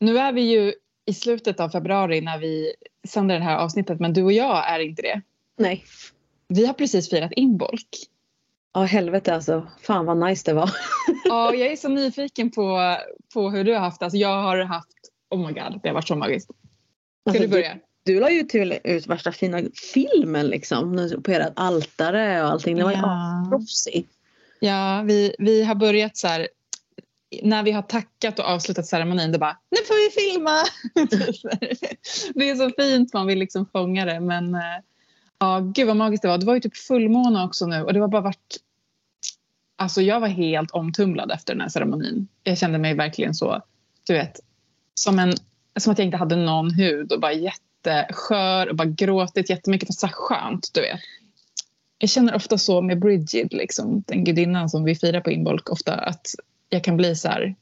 nu är vi ju i slutet av februari när vi sänder det här avsnittet men du och jag är inte det. Nej. Vi har precis firat inbolk. Ja helvete alltså. Fan vad nice det var. ja, jag är så nyfiken på, på hur du har haft. Alltså jag har haft, oh my god, det har varit så magiskt. Ska Alltså, du börja? Du, du la ju till ut värsta fina filmen liksom. På ert altare och allting. Det var ju Ja. asproffsigt. Ja, vi, vi har börjat så här. När vi har tackat och avslutat ceremonin, då bara nu får vi filma. det är så fint, man vill liksom fånga det. Men eh, ja, gud vad magiskt det var. Det var ju typ fullmåne också nu och det var bara varit... Alltså jag var helt omtumlad efter den här ceremonin. Jag kände mig verkligen så, du vet, som, en, som att jag inte hade någon hud och bara jätteskör och bara gråtit jättemycket. Fast så skönt, du vet. Jag känner ofta så med Bridget, liksom, den gudinnan som vi firar på Inbolk ofta, att jag kan bli så här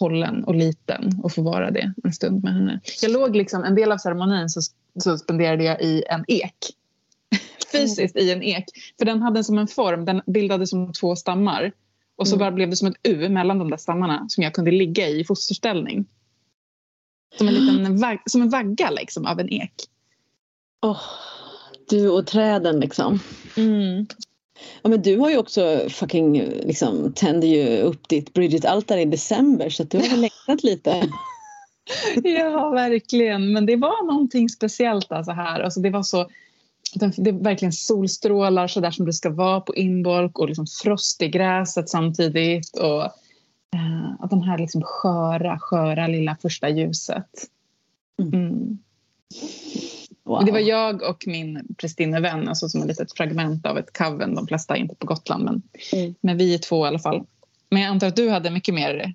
hållen och liten och få vara det en stund med henne. Jag låg liksom, en del av ceremonin så, så spenderade jag i en ek. Fysiskt i en ek. För den hade som en form, den bildade som två stammar. Och så Mm. bara blev det som ett U mellan de där stammarna som jag kunde ligga i i fosterställning. Som en liten vag, som en vagga liksom av en ek. Åh, du och träden liksom. Ja men du har ju också fucking liksom tände ju upp ditt Bridget-altare i december så du har väl längtat lite. Ja, verkligen. Men det var någonting speciellt alltså här. Alltså, det var så... den- Det är verkligen solstrålar så där som det ska vara på inbolk och liksom frost i gräset samtidigt. Och eh, att de här liksom sköra, sköra lilla första ljuset. Mm. Wow. Det var jag och min prästinnevän, alltså som ett litet fragment av ett coven. De flesta är inte på Gotland, men, Mm. men vi är två i alla fall. Men jag antar att du hade mycket mer ja,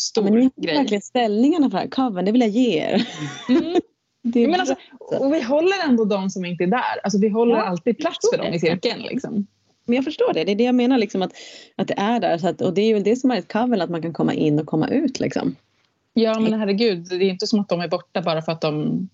stor men ni grej. verkligen ställningarna för här covern, det vill jag ge er. Mm. Det Men alltså, och vi håller ändå de som inte är där. Alltså, vi håller Ja, alltid plats för dem i det. cirkeln. Liksom. Men jag förstår det, det är det jag menar liksom att, att det är där. Så att, och det är väl det som är ett cover, att man kan komma in och komma ut liksom. Ja, men herregud, det är inte som att de är borta bara för att de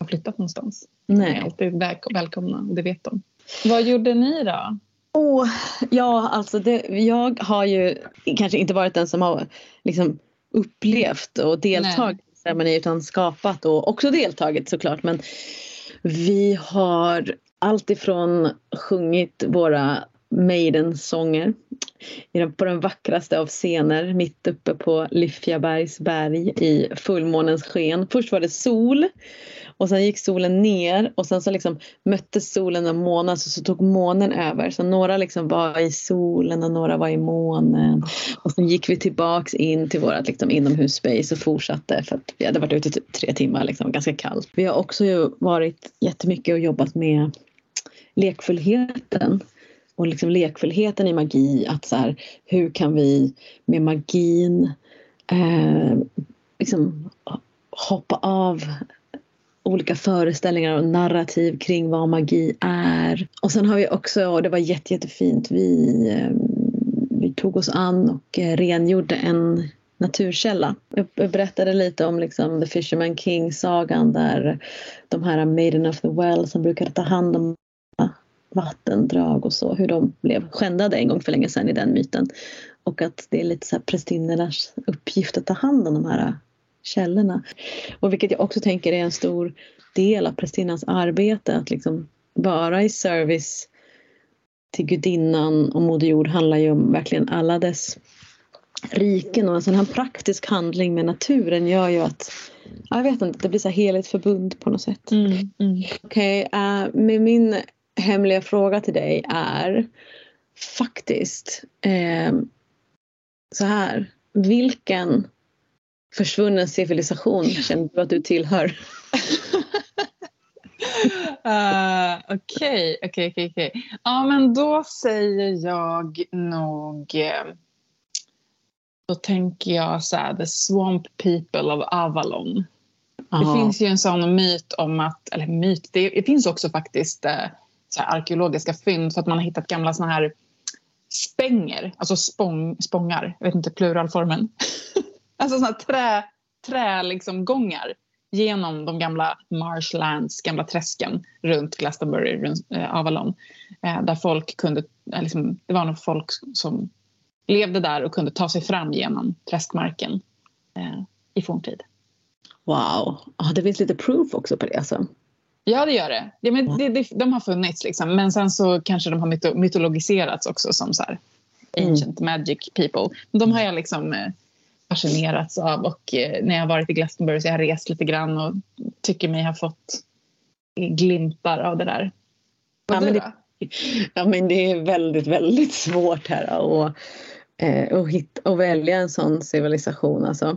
har flyttat någonstans. De är Nej. alltid väl- välkomna och det vet de. Vad gjorde ni då? Åh, ja, alltså det, jag har ju kanske inte varit den som har liksom upplevt och deltagit i ceremoni utan skapat och också deltagit såklart. Men vi har alltifrån sjungit våra Maiden-sånger på den vackraste av scener mitt uppe på Lyfjabergs berg i fullmånens sken. Först var det sol och sen gick solen ner och sen så liksom möttes solen och månen så, så tog månen över. Så några liksom var i solen och några var i månen. Och sen gick vi tillbaks in till vårt liksom inomhusspace och fortsatte för att vi hade varit ute i typ tre timmar, liksom, ganska kallt. Vi har också ju varit jättemycket och jobbat med lekfullheten och liksom lekfullheten i magi. Att så här, hur kan vi med magin eh, liksom hoppa av olika föreställningar och narrativ kring vad magi är. Och sen har vi också, och det var jätte, jättefint, vi, eh, vi tog oss an och eh, rengjorde en naturkälla. Jag jag berättade lite om liksom The Fisherman King-sagan där de här Maiden of the Well som brukade ta hand om vattendrag och så, hur de blev skändade en gång för länge sedan i den myten. Och att det är lite så här prästinnornas uppgift att ta hand om de här källorna. Och vilket jag också tänker är en stor del av prästinnans arbete, att liksom vara i service till gudinnan och Moder Jord handlar ju om verkligen alla dess riken och en sån här praktisk handling med naturen gör ju att jag vet inte, det blir så här heligt förbund på något sätt. Mm, mm. Okej, eh, men min hemliga fråga till dig är faktiskt eh, så här. Vilken försvunnen civilisation känner du att du tillhör? Eh, Okej, okej, okej. Ja, men då säger jag nog... eh, Då tänker jag så här, The Swamp People of Avalon. Det finns ju en sån myt om att, eller myt, det, det finns också faktiskt eh, så här arkeologiska fynd så att man har hittat gamla såna här spänger, alltså spång, spångar, jag vet inte pluralformen. alltså såna här trä, trä liksom gångar genom de gamla marshlands, gamla träsken runt Glastonbury, runt eh, Avalon. Eh, där folk kunde, eh, liksom, det var nog folk som levde där och kunde ta sig fram genom träskmarken eh, i forntid. Wow, ah, det finns lite proof också på det alltså. Ja, det gör det. Ja, men det, det de har funnits, liksom. men sen så kanske de har myto mytologiserats också som så här, ancient mm. magic people. De har jag liksom eh, fascinerats av och eh, när jag har varit i Glastonbury så har jag rest lite grann och tycker mig ha fått glimtar av det där. Ja men det, ja, men det är väldigt, väldigt svårt här och eh, och, hitta, och välja en sån civilisation. Alltså.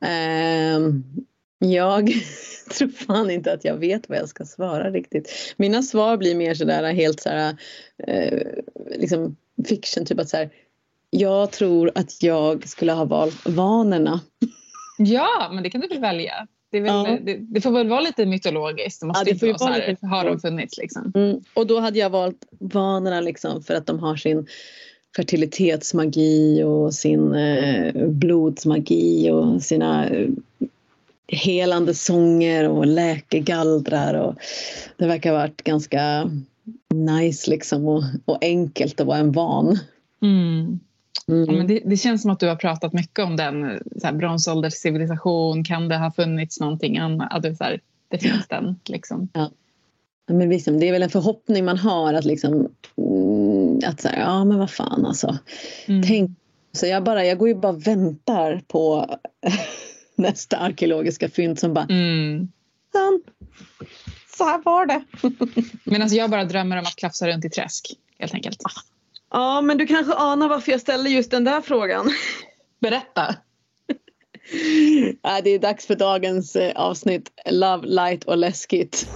Eh, jag tror fan inte att jag vet vad jag ska svara riktigt. Mina svar blir mer sådär helt sådär eh, liksom fiction, typ att såhär jag tror att jag skulle ha valt vanorna. Ja, men det kan du väl välja. Det, väl, ja. det, det, får väl vara lite mytologiskt. Det måste ja, det får inte vara så här, har de funnits liksom. Mm. Och då hade jag valt vanorna liksom för att de har sin fertilitetsmagi och sin eh, blodsmagi och sina eh, helande sånger och läkegallrar. Och det verkar ha varit ganska nice liksom och, och enkelt att vara en van. Mm. Mm. Ja, men det, det, känns som att du har pratat mycket om den så här, bronsålderscivilisation. Kan det ha funnits någonting annat? Ja, det, så här, det finns ja. den. Liksom. Ja. Men liksom, det är väl en förhoppning man har att liksom mm, att säga ja men vad fan alltså. Mm. Tänk, så jag, bara, jag går ju bara och väntar på nästa arkeologiska fynd som bara mm. så här var det. Medan jag bara drömmer om att klafsa runt i träsk helt enkelt. Ja, men du kanske anar varför jag ställer just den där frågan. Berätta. det är dags för dagens eh, avsnitt Love, Light och läskigt.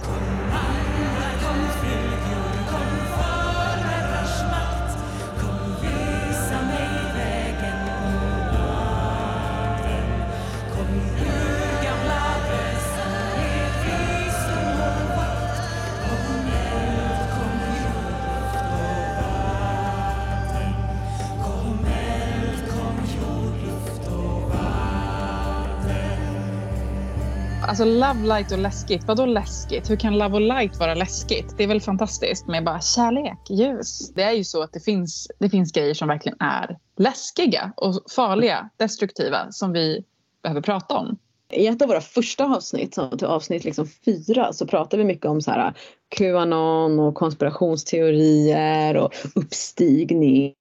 Alltså love, light och läskigt. Vadå läskigt? Hur kan love och light vara läskigt? Det är väl fantastiskt med bara kärlek, ljus. Det är ju så att det finns, det finns grejer som verkligen är läskiga och farliga, destruktiva som vi behöver prata om. I ett av våra första avsnitt, avsnitt liksom fyra, så pratade vi mycket om så här, Qanon och konspirationsteorier och uppstigning.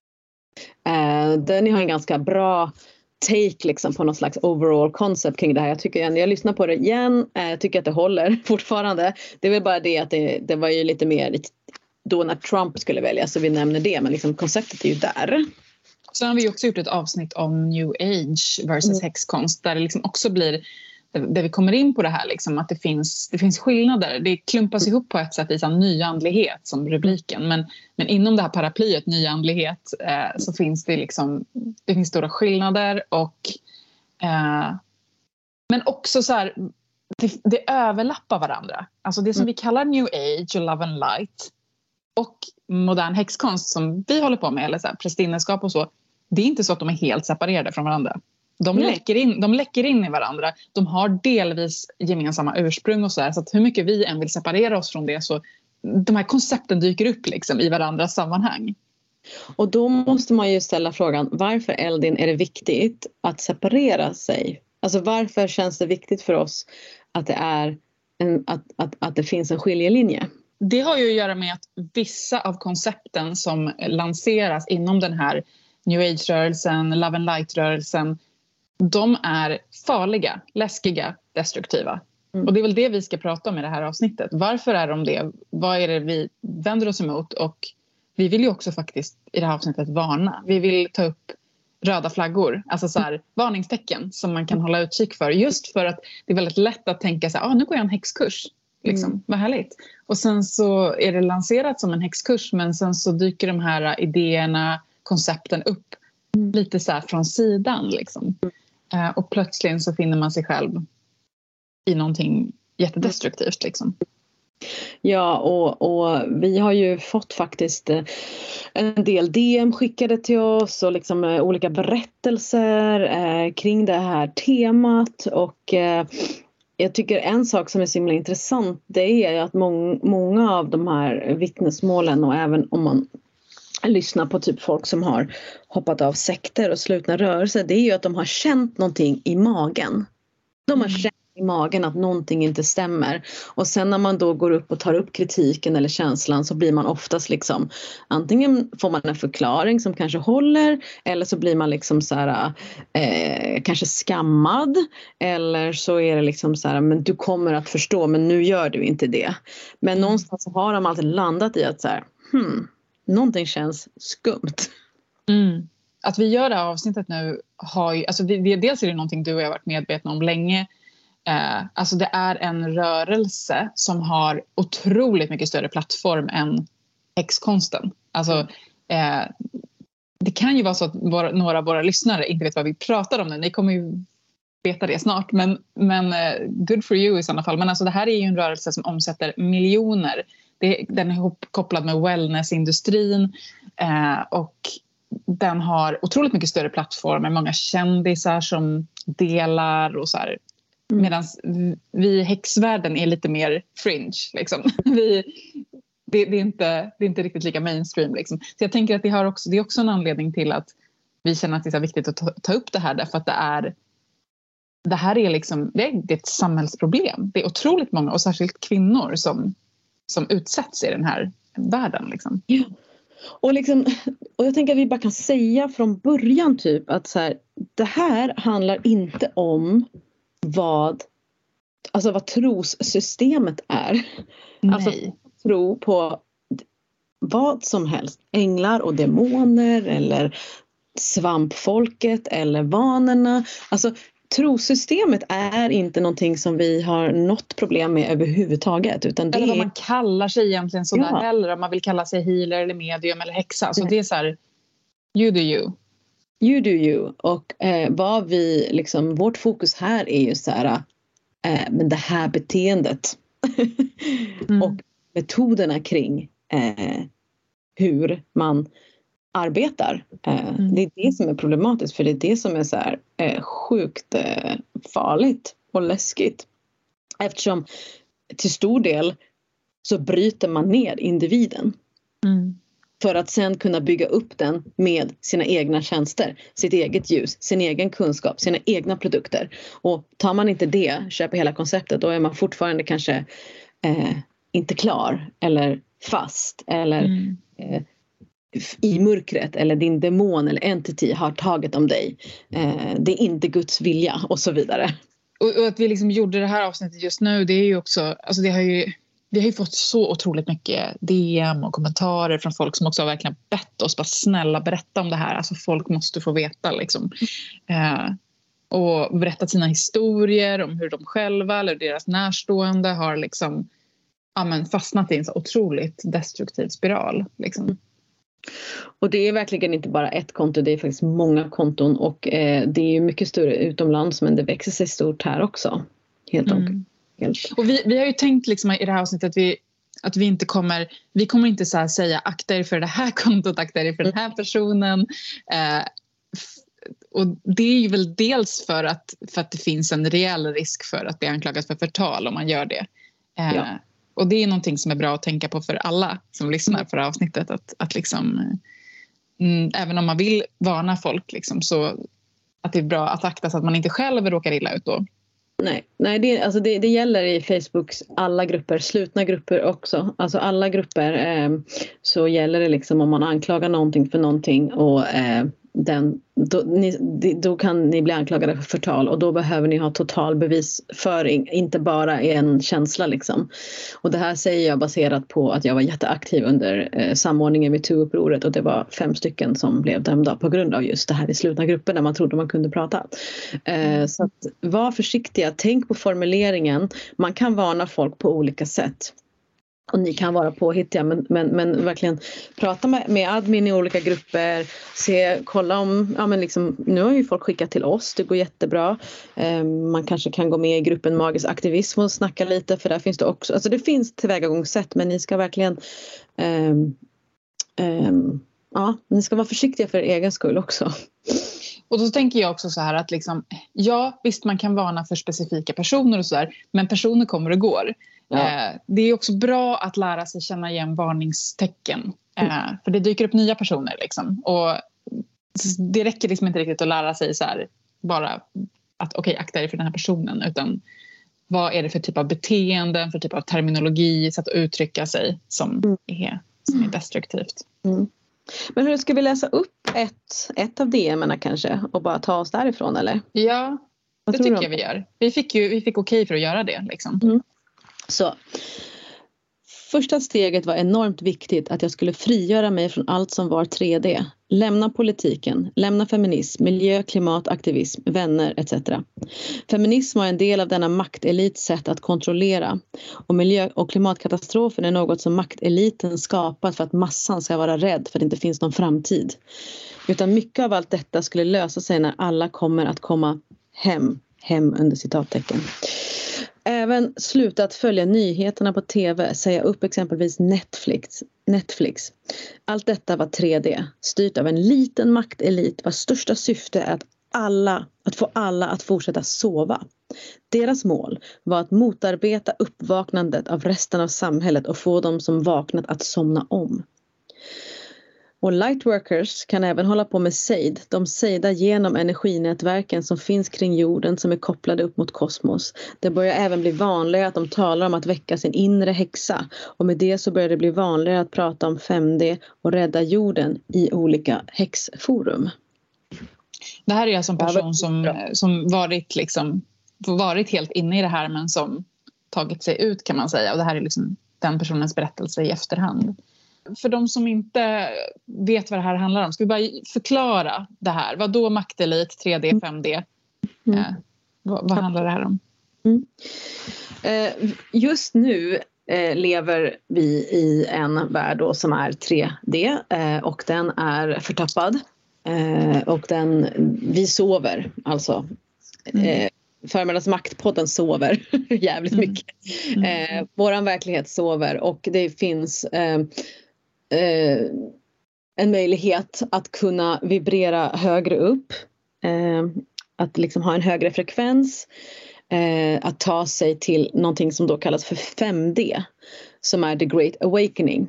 Eh, den har en ganska bra take liksom på någon slags overall concept kring det här. Jag tycker jag lyssnar på det igen, eh, jag tycker att det håller fortfarande. Det är väl bara det att det, det var ju lite mer då när Trump skulle väljas så vi nämner det men liksom konceptet är ju där. Sen har vi också gjort ett avsnitt om new age versus mm. häxkonst där det liksom också blir där vi kommer in på det här liksom, att det finns, det finns skillnader. Det klumpas ihop på ett sätt i nyandlighet som rubriken. Men, men inom det här paraplyet nyandlighet eh, så finns det, liksom, det finns stora skillnader. och eh, Men också så här, det, det, överlappar varandra. Alltså det som mm. vi kallar new age och love and light och modern häxkonst som vi håller på med, eller så här, prästinneskap och så. Det är inte så att de är helt separerade från varandra. De läcker, in, de läcker in i varandra. De har delvis gemensamma ursprung och så, här, så hur mycket vi än vill separera oss från det så de här koncepten dyker upp liksom i varandras sammanhang. Och då måste man ju ställa frågan varför Eldin är det viktigt att separera sig? Alltså varför känns det viktigt för oss att det, är en, att, att, att det finns en skiljelinje? Det har ju att göra med att vissa av koncepten som lanseras inom den här new age-rörelsen, love and light-rörelsen de är farliga, läskiga, destruktiva. Mm. Och det är väl det vi ska prata om i det här avsnittet. Varför är de det? Vad är det vi vänder oss emot? Och vi vill ju också faktiskt i det här avsnittet varna. Vi vill ta upp röda flaggor, alltså så här, varningstecken som man kan hålla utkik för. Just för att det är väldigt lätt att tänka så här, ah, nu går jag en häxkurs. Liksom. Mm. Vad härligt. Och sen så är det lanserat som en häxkurs men sen så dyker de här idéerna, koncepten upp mm. lite så från sidan. Liksom. Eh, och plötsligt så finner man sig själv i någonting jättedestruktivt. Liksom. Ja, och, och vi har ju fått faktiskt eh, en del DM skickade till oss och liksom eh, olika berättelser eh, kring det här temat. Och eh, jag tycker en sak som är så himla intressant det är att mång, många av de här vittnesmålen och även om man lyssna på typ folk som har hoppat av sekter och slutna rörelser det är ju att de har känt någonting i magen. De har mm. känt i magen att någonting inte stämmer. Och sen när man då går upp och tar upp kritiken eller känslan så blir man oftast liksom antingen får man en förklaring som kanske håller eller så blir man liksom så här, eh, kanske skammad eller så är det liksom så här men du kommer att förstå men nu gör du inte det. Men mm. någonstans har de alltid landat i att så här, hmm, någonting känns skumt. Mm. Att vi gör det här avsnittet nu har ju, alltså vi, dels är det någonting du och jag har varit medvetna om länge. Eh, alltså det är en rörelse som har otroligt mycket större plattform än häxkonsten. Alltså, eh, det kan ju vara så att våra, några av våra lyssnare inte vet vad vi pratar om nu. Ni kommer ju veta det snart. Men, men eh, good for you i sådana fall. Men alltså det här är ju en rörelse som omsätter miljoner. Det, den är kopplad med wellnessindustrin eh, och den har otroligt mycket större plattformar, många kändisar som delar och så här. Mm. Medan vi i häxvärlden är lite mer fringe. Liksom. Vi, det, det, är inte, det är inte riktigt lika mainstream. Liksom. Så jag tänker att det, har också, det är också en anledning till att vi känner att det är viktigt att ta, ta upp det här därför att det är det här är, liksom, det är, det är ett samhällsproblem. Det är otroligt många, och särskilt kvinnor, som, som utsätts i den här världen. Liksom. Ja. Och, liksom, och jag tänker att vi bara kan säga från början typ att så här, det här handlar inte om vad, alltså vad trossystemet är. Nej. Alltså tro på vad som helst. Änglar och demoner eller svampfolket eller vanorna. Alltså trosystemet är inte någonting som vi har något problem med överhuvudtaget. Utan det eller vad man kallar sig egentligen sådär ja. heller. Om man vill kalla sig healer eller medium eller häxa. Så det är så här, you do you. You do you. Och eh, vad vi, liksom, vårt fokus här är ju så här, eh, men det här beteendet. mm. Och metoderna kring eh, hur man arbetar. Eh, mm. Det är det som är problematiskt för det är det som är så här, eh, sjukt eh, farligt och läskigt. Eftersom till stor del så bryter man ner individen. Mm. För att sen kunna bygga upp den med sina egna tjänster, sitt eget ljus, sin egen kunskap, sina egna produkter. Och tar man inte det, köper hela konceptet, då är man fortfarande kanske eh, inte klar eller fast eller mm. eh, i mörkret eller din demon eller entity har tagit om dig. Eh, det är inte Guds vilja och så vidare. Och, och, att vi liksom gjorde det här avsnittet just nu det är ju också, alltså det har ju vi har ju fått så otroligt mycket DM och kommentarer från folk som också har verkligen bett oss bara snälla berätta om det här. Alltså folk måste få veta liksom. Eh, och berättat sina historier om hur de själva eller deras närstående har liksom, ja, men fastnat i en så otroligt destruktiv spiral. Liksom. Och det är verkligen inte bara ett konto, det är faktiskt många konton och eh, det är mycket större utomlands men det växer sig stort här också. Helt mm. enkelt. Och vi, vi har ju tänkt liksom i det här avsnittet att vi, att vi inte kommer, vi kommer inte så säga akta er för det här kontot, akta er för den här personen. Eh, och det är ju väl dels för att, för att det finns en reell risk för att bli anklagad för förtal om man gör det. Eh, ja och det är någonting som är bra att tänka på för alla som lyssnar på det här avsnittet. Att, att liksom, eh, mm, även om man vill varna folk liksom, så att det är bra att akta så att man inte själv råkar illa ut då. Nej, nej det, alltså det, det gäller i Facebooks alla grupper, slutna grupper också. Alltså alla grupper eh, så gäller det liksom om man anklagar någonting för någonting och eh, den, då, ni, då, kan ni bli anklagade för förtal och då behöver ni ha total bevisföring, inte bara en känsla. Liksom. Och det här säger jag baserat på att jag var jätteaktiv under eh, samordningen med metoo-upproret och det var fem stycken som blev dömda på grund av just det här i slutna grupper där man trodde man kunde prata. Eh, så att, var försiktiga, tänk på formuleringen. Man kan varna folk på olika sätt och ni kan vara påhittiga men, men, men verkligen prata med, med admin i olika grupper, se, kolla om, ja men liksom, nu har ju folk skickat till oss, det går jättebra. Eh, man kanske kan gå med i gruppen Magisk aktivism och snacka lite för där finns det också, alltså det finns tillvägagångssätt men ni ska verkligen eh, eh, ja, ni ska vara försiktiga för er egen skull också. Och då tänker jag också så här att liksom, ja visst man kan varna för specifika personer och så där, men personer kommer och går. Ja. Eh, det är också bra att lära sig känna igen varningstecken. Mm. För det dyker upp nya personer. Liksom. Och det räcker liksom inte riktigt att lära sig så här, bara att okej, okay, akta dig för den här personen. Utan vad är det för typ av beteenden, för typ av terminologi, sätt att uttrycka sig som mm. är, som är destruktivt. Mm. Men hur ska vi läsa upp ett, ett av DMarna kanske och bara ta oss därifrån eller? Ja, Vad det tycker jag vi gör. Vi fick, ju, vi fick okej för att göra det. Liksom. Mm. Så Första steget var enormt viktigt att jag skulle frigöra mig från allt som var 3D. Lämna politiken, lämna feminism, miljö, klimat, aktivism, vänner etc. Feminism var en del av denna maktelits sätt att kontrollera och miljö och klimatkatastrofen är något som makteliten skapat för att massan ska vara rädd för att det inte finns någon framtid. Utan mycket av allt detta skulle lösa sig när alla kommer att komma hem, hem under citattecken. Även slutat följa nyheterna på TV, säga upp exempelvis Netflix. Netflix. Allt detta var 3D, styrt av en liten maktelit vars största syfte är att, alla, att få alla att fortsätta sova. Deras mål var att motarbeta uppvaknandet av resten av samhället och få dem som vaknat att somna om. Och lightworkers kan även hålla på med sejd. De sejdar genom energinätverken som finns kring jorden som är kopplade upp mot kosmos. Det börjar även bli vanligare att de talar om att väcka sin inre häxa och med det så börjar det bli vanligare att prata om 5D och rädda jorden i olika häxforum. Det här är alltså en person som, som varit, liksom, varit helt inne i det här men som tagit sig ut kan man säga och det här är liksom den personens berättelse i efterhand. För de som inte vet vad det här handlar om, ska vi bara förklara det här? Vad då maktelit, 3D, 5D? Mm. Eh, vad, vad, handlar det här om? Mm. Eh, just nu eh, lever vi i en värld då som är 3D eh, och den är förtappad. Eh, och den, vi sover alltså. Mm. Eh, Förmiddags maktpodden sover jävligt mm. mycket. Mm. Eh, våran verklighet sover och det finns eh, eh, en möjlighet att kunna vibrera högre upp. Eh, att liksom ha en högre frekvens. Eh, att ta sig till någonting som då kallas för 5D. Som är the great awakening.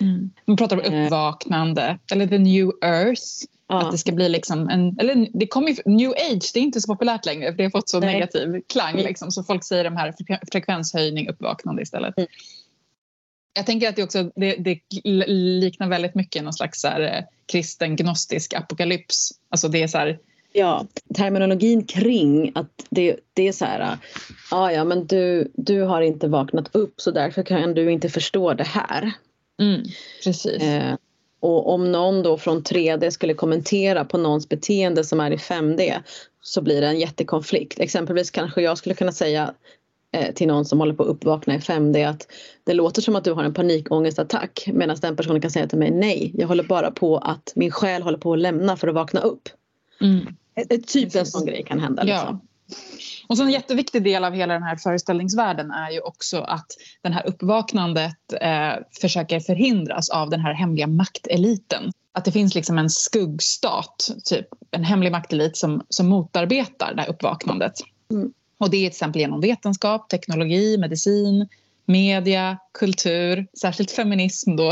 Mm. Man pratar om eh. uppvaknande eller the new earth. Ja. Att det ska bli liksom en, eller det kommer new age, det är inte så populärt längre för det har fått så Nej. negativ klang liksom, så folk säger de här frekvenshöjning, uppvaknande istället. Mm. Jag tänker att det också det, det liknar väldigt mycket någon slags så här, eh, kristen gnostisk apokalyps. Alltså det är så här, Ja, terminologin kring att det, det är så här, ja ja men du, du har inte vaknat upp så därför kan du inte förstå det här. Mm, precis. Eh, och om någon då från 3D skulle kommentera på någons beteende som är i 5D så blir det en jättekonflikt. Exempelvis kanske jag skulle kunna säga till någon som håller på att uppvakna i 5D att det låter som att du har en panikångestattack medan den personen kan säga till mig nej, jag håller bara på att min själ håller på att lämna för att vakna upp. Mm. Ett, typ Precis. en sån grej kan hända. Liksom. Ja. Och så en jätteviktig del av hela den här föreställningsvärlden är ju också att det här uppvaknandet eh, försöker förhindras av den här hemliga makteliten. Att det finns liksom en skuggstat, typ en hemlig maktelit som, som motarbetar det här uppvaknandet. Mm. Och det är till exempel genom vetenskap, teknologi, medicin, media, kultur, särskilt feminism då.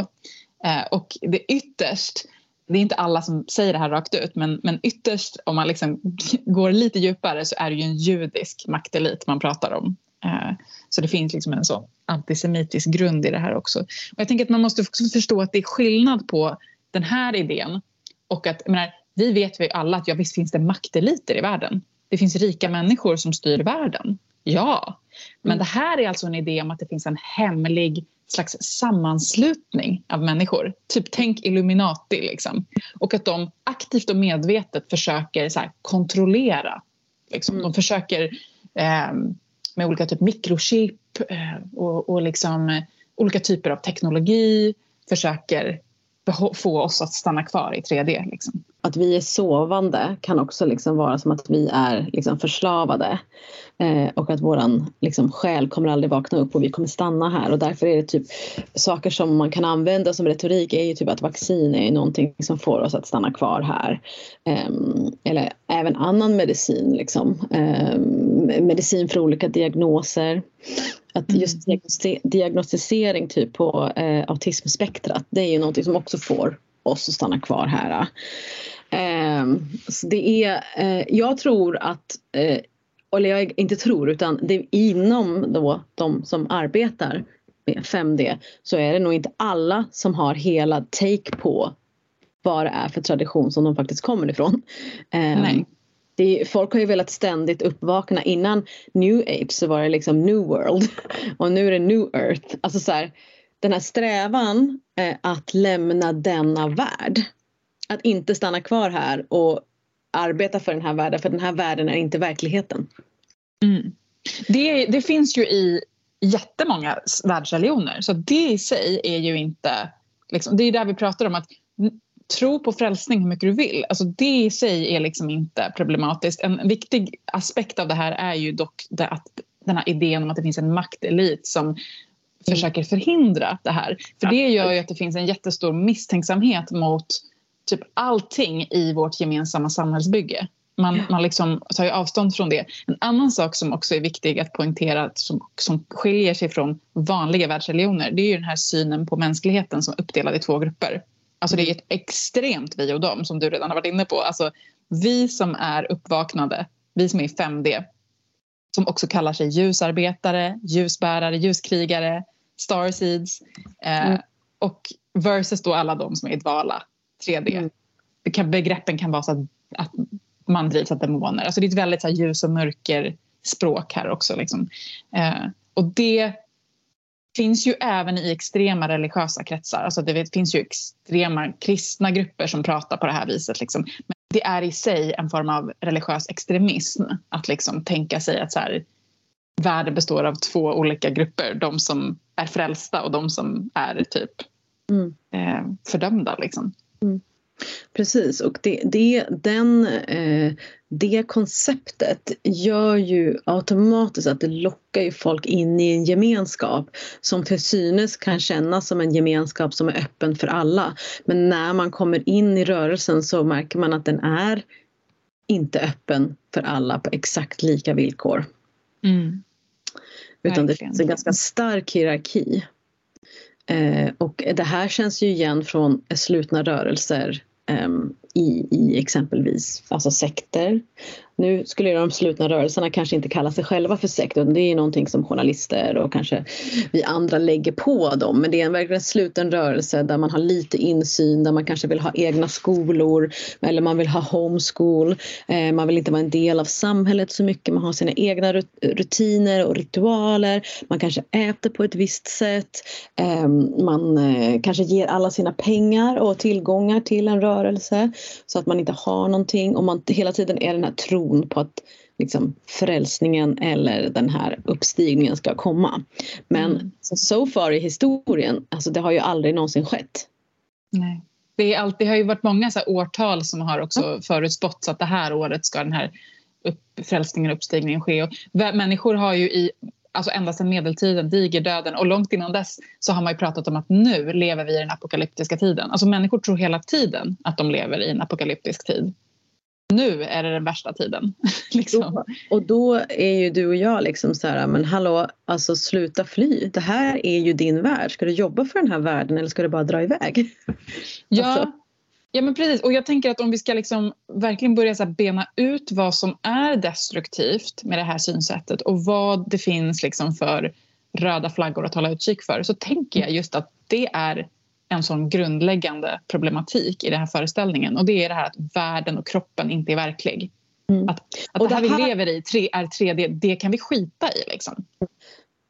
Eh, och det ytterst, det är inte alla som säger det här rakt ut, men, men ytterst om man liksom går lite djupare så är det ju en judisk maktelit man pratar om. Eh, så det finns liksom en sån antisemitisk grund i det här också. Och jag tänker att man måste också förstå att det är skillnad på den här idén och att, menar, vi vet ju alla att ja, visst finns det makteliter i världen det finns rika människor som styr världen. Ja, men mm. det här är alltså en idé om att det finns en hemlig slags sammanslutning av människor. Typ tänk Illuminati liksom. Och att de aktivt och medvetet försöker så här, kontrollera. Liksom. Mm. De försöker eh, med olika typ mikrochip eh, och, och liksom, eh, olika typer av teknologi försöker få oss att stanna kvar i 3D. Liksom. Att vi är sovande kan också liksom vara som att vi är liksom förslavade. Eh, och att våran liksom, själ kommer aldrig vakna upp och vi kommer stanna här. Och därför är det typ saker som man kan använda som retorik är ju typ att vaccin är någonting som får oss att stanna kvar här. Eh, eller även annan medicin, liksom. Eh, medicin för olika diagnoser. Att mm. just diagnostisering typ på eh, autismspektrat det är ju någonting som också får oss att stanna kvar här. Eh, så det är, eh, jag tror att eh, eller jag inte tror, utan det är inom då de som arbetar med 5D så är det nog inte alla som har hela take på vad det är för tradition som de faktiskt kommer ifrån. Um, Nej. Det, folk har ju velat ständigt uppvakna. Innan New Age så var det liksom New World och nu är det New Earth. Alltså så här, den här strävan Eh, att lämna denna värld. Att inte stanna kvar här och arbeta för den här världen för den här världen är inte verkligheten. Mm. Det, det finns ju i jättemånga världsreligioner så det i sig är ju inte... Liksom, det är där vi pratar om att tro på frälsning hur mycket du vill. Alltså det i sig är liksom inte problematiskt. En viktig aspekt av det här är ju dock det att den här idén om att det finns en maktelit som försöker förhindra det här. För det gör ju att det finns en jättestor misstänksamhet mot typ allting i vårt gemensamma samhällsbygge. Man, man liksom tar ju avstånd från det. En annan sak som också är viktig att poängtera som, som skiljer sig från vanliga världsreligioner det är ju den här synen på mänskligheten som är uppdelad i två grupper. Alltså det är ett extremt vi och dem som du redan har varit inne på. Alltså vi som är uppvaknade, vi som är i 5D som också kallar sig ljusarbetare, ljusbärare, ljuskrigare, starseeds eh, mm. och versus då alla de som är i dvala, 3D. Mm. Kan, begreppen kan vara så att, att man drivs av demoner. Alltså det är ett väldigt så här, ljus och mörker språk här också. Liksom. Eh, och det finns ju även i extrema religiösa kretsar. Alltså det finns ju extrema kristna grupper som pratar på det här viset. Liksom. Men det är i sig en form av religiös extremism att liksom tänka sig att så här, världen består av två olika grupper. De som är frälsta och de som är typ mm. eh, fördömda. Liksom. Mm. Precis och det, det, den, eh, det konceptet gör ju automatiskt att det lockar ju folk in i en gemenskap som till synes kan kännas som en gemenskap som är öppen för alla. Men när man kommer in i rörelsen så märker man att den är inte öppen för alla på exakt lika villkor. Mm. Utan det finns en ganska stark hierarki. Eh, och det här känns ju igen från slutna rörelser um, i, i exempelvis alltså sekter. Nu skulle de slutna rörelserna kanske inte kalla sig själva för sekt utan det är någonting som journalister och kanske vi andra lägger på dem. Men det är en verkligen sluten rörelse där man har lite insyn, där man kanske vill ha egna skolor eller man vill ha homeschool. Eh, man vill inte vara en del av samhället så mycket, man har sina egna rutiner och ritualer. Man kanske äter på ett visst sätt. Ehm, man eh, kanske ger alla sina pengar och tillgångar till en rörelse så att man inte har någonting och man hela tiden är den här tron på att liksom, frälsningen eller den här uppstigningen ska komma. Men mm. so far i historien, alltså det har ju aldrig någonsin skett. Nej. Det, är alltid, det har ju varit många så årtal som har också mm. förutspått att det här året ska den här upp, frälsningen och uppstigningen ske. Och människor har ju i alltså ända sedan medeltiden, digerdöden och långt innan dess så har man ju pratat om att nu lever vi i den apokalyptiska tiden. Alltså människor tror hela tiden att de lever i en apokalyptisk tid. Nu är det den värsta tiden. liksom. Och då är ju du och jag liksom så här, men hallå, alltså sluta fly. Det här är ju din värld. Ska du jobba för den här världen eller ska du bara dra iväg? Ja, alltså. Ja men precis och jag tänker att om vi ska liksom verkligen börja så bena ut vad som är destruktivt med det här synsättet och vad det finns liksom för röda flaggor att hålla utkik för så tänker jag just att det är en sån grundläggande problematik i den här föreställningen och det är det här att världen och kroppen inte är verklig. Mm. Att, att och det här, det här vi lever i är 3D, det kan vi skita i liksom.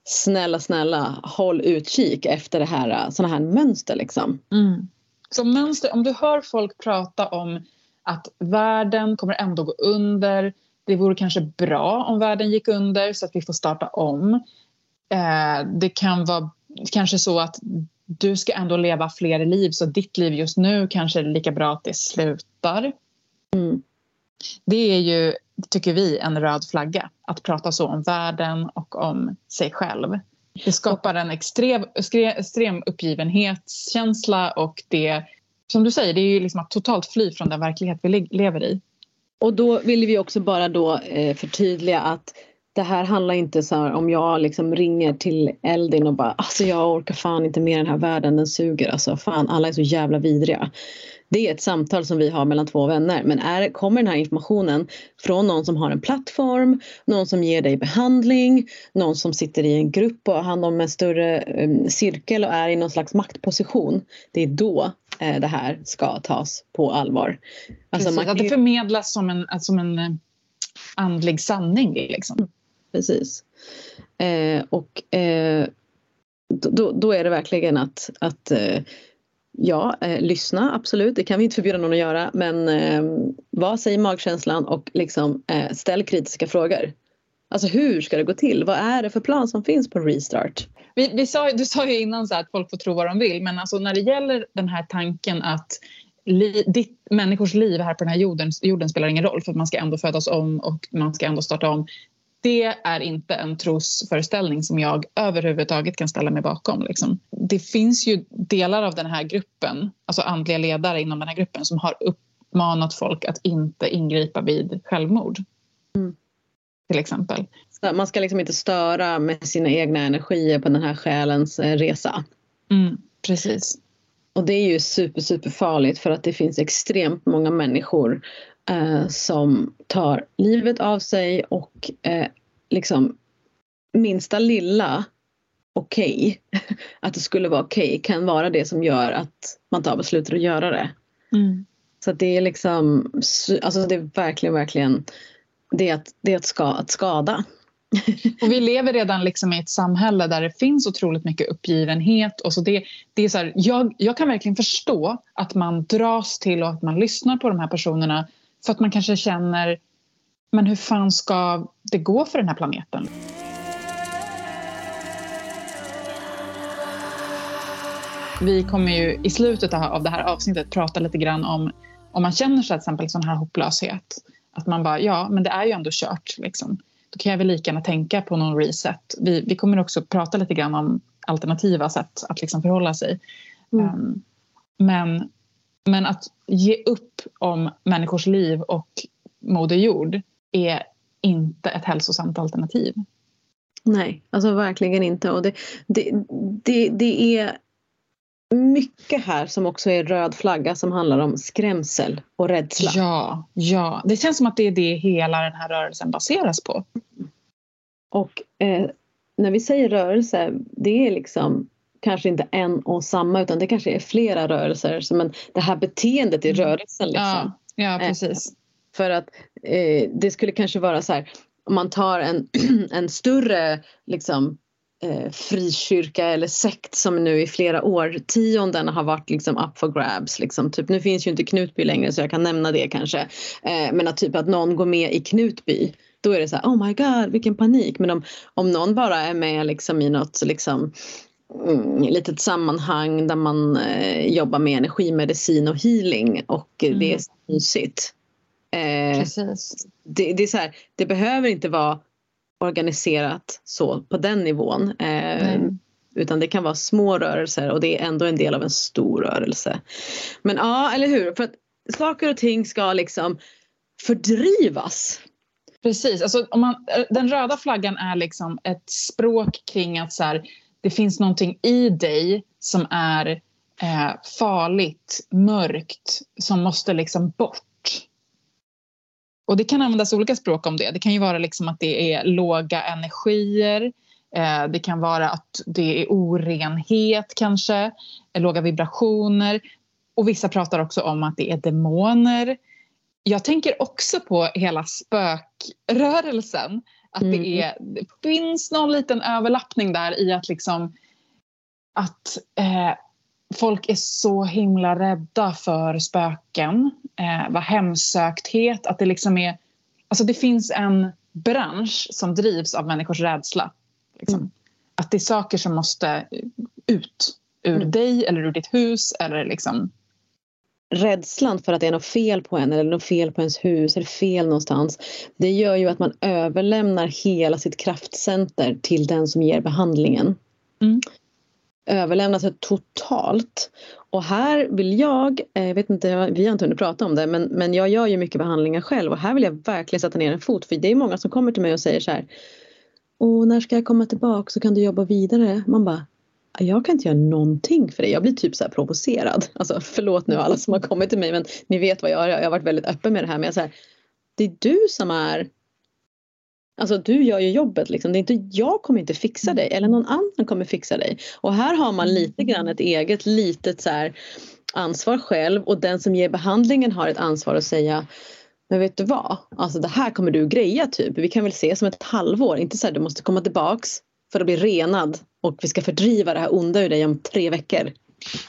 Snälla, snälla, håll utkik efter det här, såna här mönster liksom. Mm. Så mönster, om du hör folk prata om att världen kommer ändå gå under, det vore kanske bra om världen gick under så att vi får starta om. Eh, det kan vara kanske så att du ska ändå leva fler liv så ditt liv just nu kanske är lika bra att det slutar. Mm. Det är ju, tycker vi, en röd flagga att prata så om världen och om sig själv. Det skapar en extrem, extrem uppgivenhetskänsla och det, som du säger, det är ju liksom att totalt fly från den verklighet vi lever i. Och då vill vi också bara då eh, förtydliga att det här handlar inte så här om jag liksom ringer till Eldin och bara alltså jag orkar fan inte mer den här världen, den suger alltså fan alla är så jävla vidriga. Det är ett samtal som vi har mellan två vänner. Men är, kommer den här informationen från någon som har en plattform, någon som ger dig behandling, någon som sitter i en grupp och har hand om en större um, cirkel och är i någon slags maktposition. Det är då eh, det här ska tas på allvar. Alltså Precis, man, att det förmedlas som en, som en eh, andlig sanning. Liksom. Precis. Eh, och eh, då, då är det verkligen att, att eh, ja, eh, lyssna absolut, det kan vi inte förbjuda någon att göra men eh, vad säger magkänslan och liksom, eh, ställ kritiska frågor. Alltså hur ska det gå till? Vad är det för plan som finns på Restart? Vi, vi sa, du sa ju innan så att folk får tro vad de vill men alltså när det gäller den här tanken att li, ditt, människors liv här på den här jorden, jorden spelar ingen roll för att man ska ändå födas om och man ska ändå starta om det är inte en trosföreställning som jag överhuvudtaget kan ställa mig bakom. Liksom. Det finns ju delar av den här gruppen, alltså andliga ledare inom den här gruppen som har uppmanat folk att inte ingripa vid självmord. Mm. Till exempel. Man ska liksom inte störa med sina egna energier på den här själens eh, resa. Mm, precis. Och det är ju super, super farligt för att det finns extremt många människor eh, som tar livet av sig och eh, liksom minsta lilla okej, okay, att det skulle vara okej, okay, kan vara det som gör att man tar beslutet att göra det. Mm. Så det är liksom, alltså det är verkligen, verkligen, det är att, det är att, ska, att skada. och vi lever redan liksom i ett samhälle där det finns otroligt mycket uppgivenhet. Och så det, det är så här, jag, jag kan verkligen förstå att man dras till och att man lyssnar på de här personerna för att man kanske känner, men hur fan ska det gå för den här planeten? Vi kommer ju i slutet av det här avsnittet prata lite grann om om man känner sig till exempel sån här hopplöshet. Att man bara, ja men det är ju ändå kört. Liksom. Då kan jag väl lika gärna tänka på någon reset. Vi, vi kommer också prata lite grann om alternativa sätt att liksom förhålla sig. Mm. Um, men men att ge upp om människors liv och Moder Jord är inte ett hälsosamt alternativ. Nej, alltså verkligen inte. Och det, det, det, det är mycket här som också är röd flagga som handlar om skrämsel och rädsla. Ja, ja. det känns som att det är det hela den här rörelsen baseras på. Och eh, när vi säger rörelse, det är liksom kanske inte en och samma utan det kanske är flera rörelser. men det här beteendet i mm. rörelsen. Liksom. Ja, ja, eh, precis. för att eh, det skulle kanske vara så här om man tar en, en större liksom, eh, frikyrka eller sekt som nu i flera årtionden har varit liksom up for grabs. Liksom. Typ, nu finns ju inte Knutby längre så jag kan nämna det kanske. Eh, men att typ att någon går med i Knutby då är det så här, oh my god vilken panik. Men om, om någon bara är med liksom i något liksom mm, litet sammanhang där man eh, jobbar med energimedicin och healing och mm. det är så mysigt. Eh. Det, det, är så här, det behöver inte vara organiserat så på den nivån. Eh, utan det kan vara små rörelser och det är ändå en del av en stor rörelse. Men ja, eller hur? För att saker och ting ska liksom fördrivas. Precis, alltså, om man, den röda flaggan är liksom ett språk kring att så här, det finns någonting i dig som är eh, farligt, mörkt, som måste liksom bort. Och det kan användas olika språk om det. Det kan ju vara liksom att det är låga energier. Eh, det kan vara att det är orenhet kanske, eh, låga vibrationer. Och vissa pratar också om att det är demoner. Jag tänker också på hela spökrörelsen. Att mm. det, är, det finns någon liten överlappning där i att liksom att eh, folk är så himla rädda för spöken, eh, vad hemsökthet, att det liksom är... Alltså det finns en bransch som drivs av människors rädsla. Liksom. Mm. Att det är saker som måste ut ur mm. dig eller ur ditt hus eller liksom rädslan för att det är något fel på en eller något fel på ens hus eller fel någonstans. Det gör ju att man överlämnar hela sitt kraftcenter till den som ger behandlingen. Mm. Överlämnar sig totalt. Och här vill jag, eh, jag vet inte, vi har inte hunnit prata om det, men, men jag gör ju mycket behandlingar själv och här vill jag verkligen sätta ner en fot för det är många som kommer till mig och säger så här Åh, när ska jag komma tillbaka så kan du jobba vidare? Man bara jag kan inte göra någonting för dig. Jag blir typ så här provocerad. Alltså förlåt nu alla som har kommit till mig men ni vet vad jag har. Jag har varit väldigt öppen med det här. Men jag så här, det är du som är Alltså du gör ju jobbet liksom. Det är inte, jag kommer inte fixa dig eller någon annan kommer fixa dig. Och här har man lite grann ett eget litet så här, ansvar själv och den som ger behandlingen har ett ansvar att säga men vet du vad, alltså det här kommer du greja typ. Vi kan väl se som ett halvår, inte så här du måste komma tillbaks för att bli renad och vi ska fördriva det här onda ur dig om tre veckor.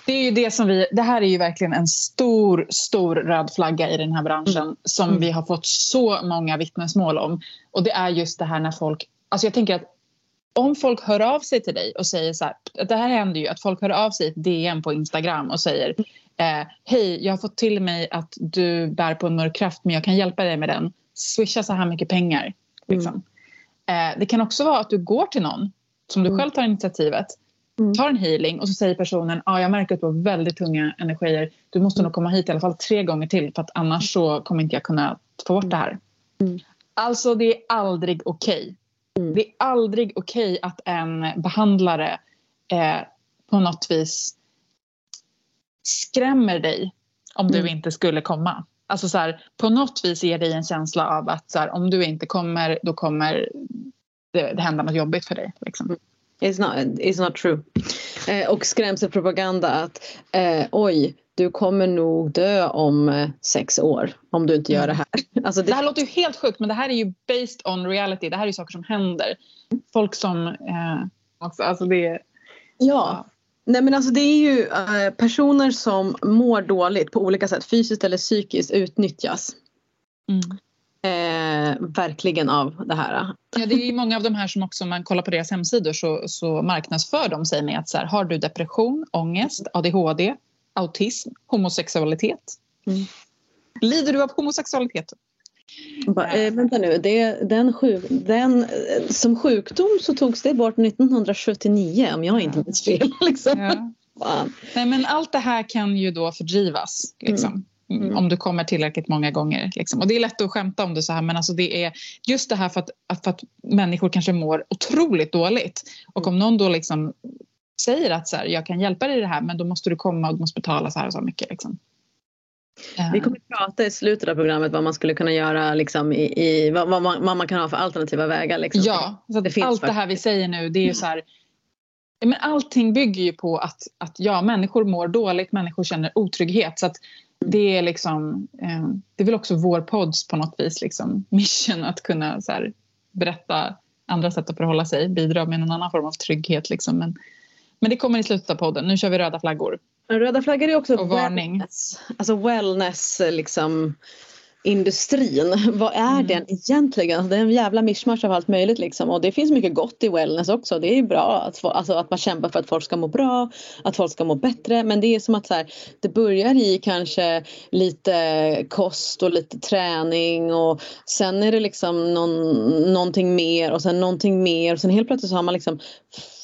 Det är ju det som vi, det här är ju verkligen en stor, stor röd flagga i den här branschen mm. som mm. vi har fått så många vittnesmål om. Och det är just det här när folk, alltså jag tänker att om folk hör av sig till dig och säger så här, det här händer ju att folk hör av sig i ett DM på Instagram och säger eh, hej, jag har fått till mig att du bär på en mörk kraft men jag kan hjälpa dig med den. Swisha så här mycket pengar. Liksom. Mm. Eh, det kan också vara att du går till någon som du mm. själv tar initiativet Mm. tar en healing och så säger personen ah, jag märker att du har väldigt tunga energier. Du måste nog komma hit i alla fall tre gånger till för att annars så kommer inte jag kunna få bort det här. Mm. Alltså det är aldrig okej. Okay. Mm. Det är aldrig okej okay att en behandlare eh, på något vis skrämmer dig om du mm. inte skulle komma. Alltså så här, på något vis ger dig en känsla av att så här, om du inte kommer då kommer det, det hända något jobbigt för dig. Liksom. Mm. It's not, it's not true. Eh, och skrämselpropaganda att eh, oj, du kommer nog dö om eh, sex år om du inte gör det här. Alltså det... det... här låter ju helt sjukt men det här är ju based on reality. Det här är ju saker som händer. Folk som... Eh, också, alltså det, ja. ja. Nej men alltså det är ju eh, personer som mår dåligt på olika sätt, fysiskt eller psykiskt utnyttjas. Mm. Eh, verkligen av det här. Ja, det är många av de här som också, om man kollar på deras hemsidor så, så marknadsför de sig med att så här, har du depression, ångest, ADHD, autism, homosexualitet? Mm. Lider du av homosexualitet? Ba, eh, vänta nu, det, den, sjuk, den, som sjukdom så togs det bort 1979 om jag inte minns fel. Liksom. Ja. Nej, men allt det här kan ju då fördrivas. Liksom. Mm. Mm. Om du kommer tillräckligt många gånger. Liksom. Och det är lätt att skämta om det så här men alltså det är just det här för att, för att människor kanske mår otroligt dåligt. Och om någon då liksom säger att så här, jag kan hjälpa dig i det här men då måste du komma och du måste betala så här och så mycket. Liksom. Vi kommer att prata i slutet av programmet vad man skulle kunna göra, liksom, i, i vad, vad, man, vad, man, kan ha för alternativa vägar. Liksom. Ja, så det allt det här vi säger nu det är ju så här, men allting bygger ju på att, att ja, människor mår dåligt, människor känner otrygghet. Så att det är liksom, eh, det är väl också vår pods på något vis liksom, mission att kunna så här, berätta andra sätt att förhålla sig, bidra med en annan form av trygghet. Liksom. Men, men det kommer i slutet av podden. Nu kör vi röda flaggor. Röda flaggor är också och varning. wellness, alltså wellness liksom, industrin. Vad är mm. den egentligen? Det är en jävla mischmasch av allt möjligt liksom. Och det finns mycket gott i wellness också. Det är bra att, få, alltså, att man kämpar för att folk ska må bra, att folk ska må bättre. Men det är som att så här, det börjar i kanske lite kost och lite träning och sen är det liksom någon, någonting mer och sen någonting mer och sen helt plötsligt så har man liksom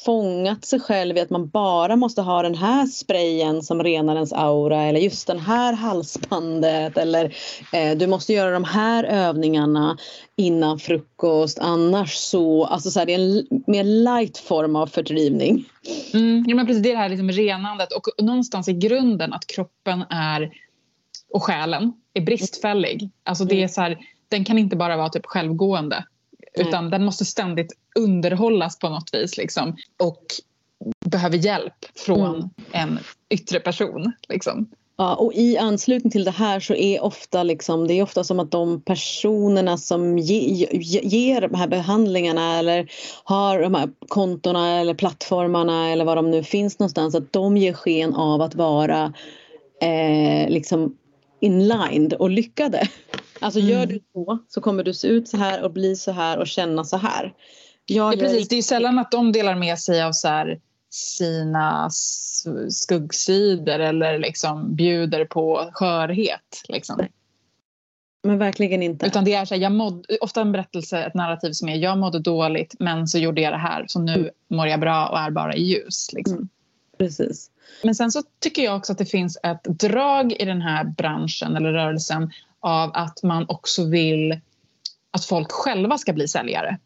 fångat sig själv i att man bara måste ha den här sprayen som renar ens aura eller just den här halsbandet eller eh, du måste göra de här övningarna innan frukost annars så, alltså så här, det är en mer light form av fördrivning. Mm, ja, men precis, det är det här liksom renandet och någonstans i grunden att kroppen är och själen är bristfällig. Alltså det är mm. så här, den kan inte bara vara typ självgående utan mm. den måste ständigt underhållas på något vis. Liksom, och behöver hjälp från mm. en yttre person. Liksom. Ja, och i anslutning till det här så är ofta liksom, det är ofta som att de personerna som ge, ge, ger de här behandlingarna eller har de här kontona eller plattformarna eller var de nu finns någonstans, att de ger sken av att vara eh, liksom inlined och lyckade. Alltså mm. gör du så så kommer du se ut så här och bli så här och känna så här. Jag ja, precis. Det är sällan att de delar med sig av så här, sina skuggsidor eller liksom bjuder på skörhet. Liksom. Men verkligen inte. Utan det är så här, jag mådde, ofta en berättelse, ett narrativ som är jag mådde dåligt men så gjorde jag det här så nu mm. mår jag bra och är bara i ljus. Liksom. Mm. Precis. Men sen så tycker jag också att det finns ett drag i den här branschen eller rörelsen av att man också vill att folk själva ska bli säljare.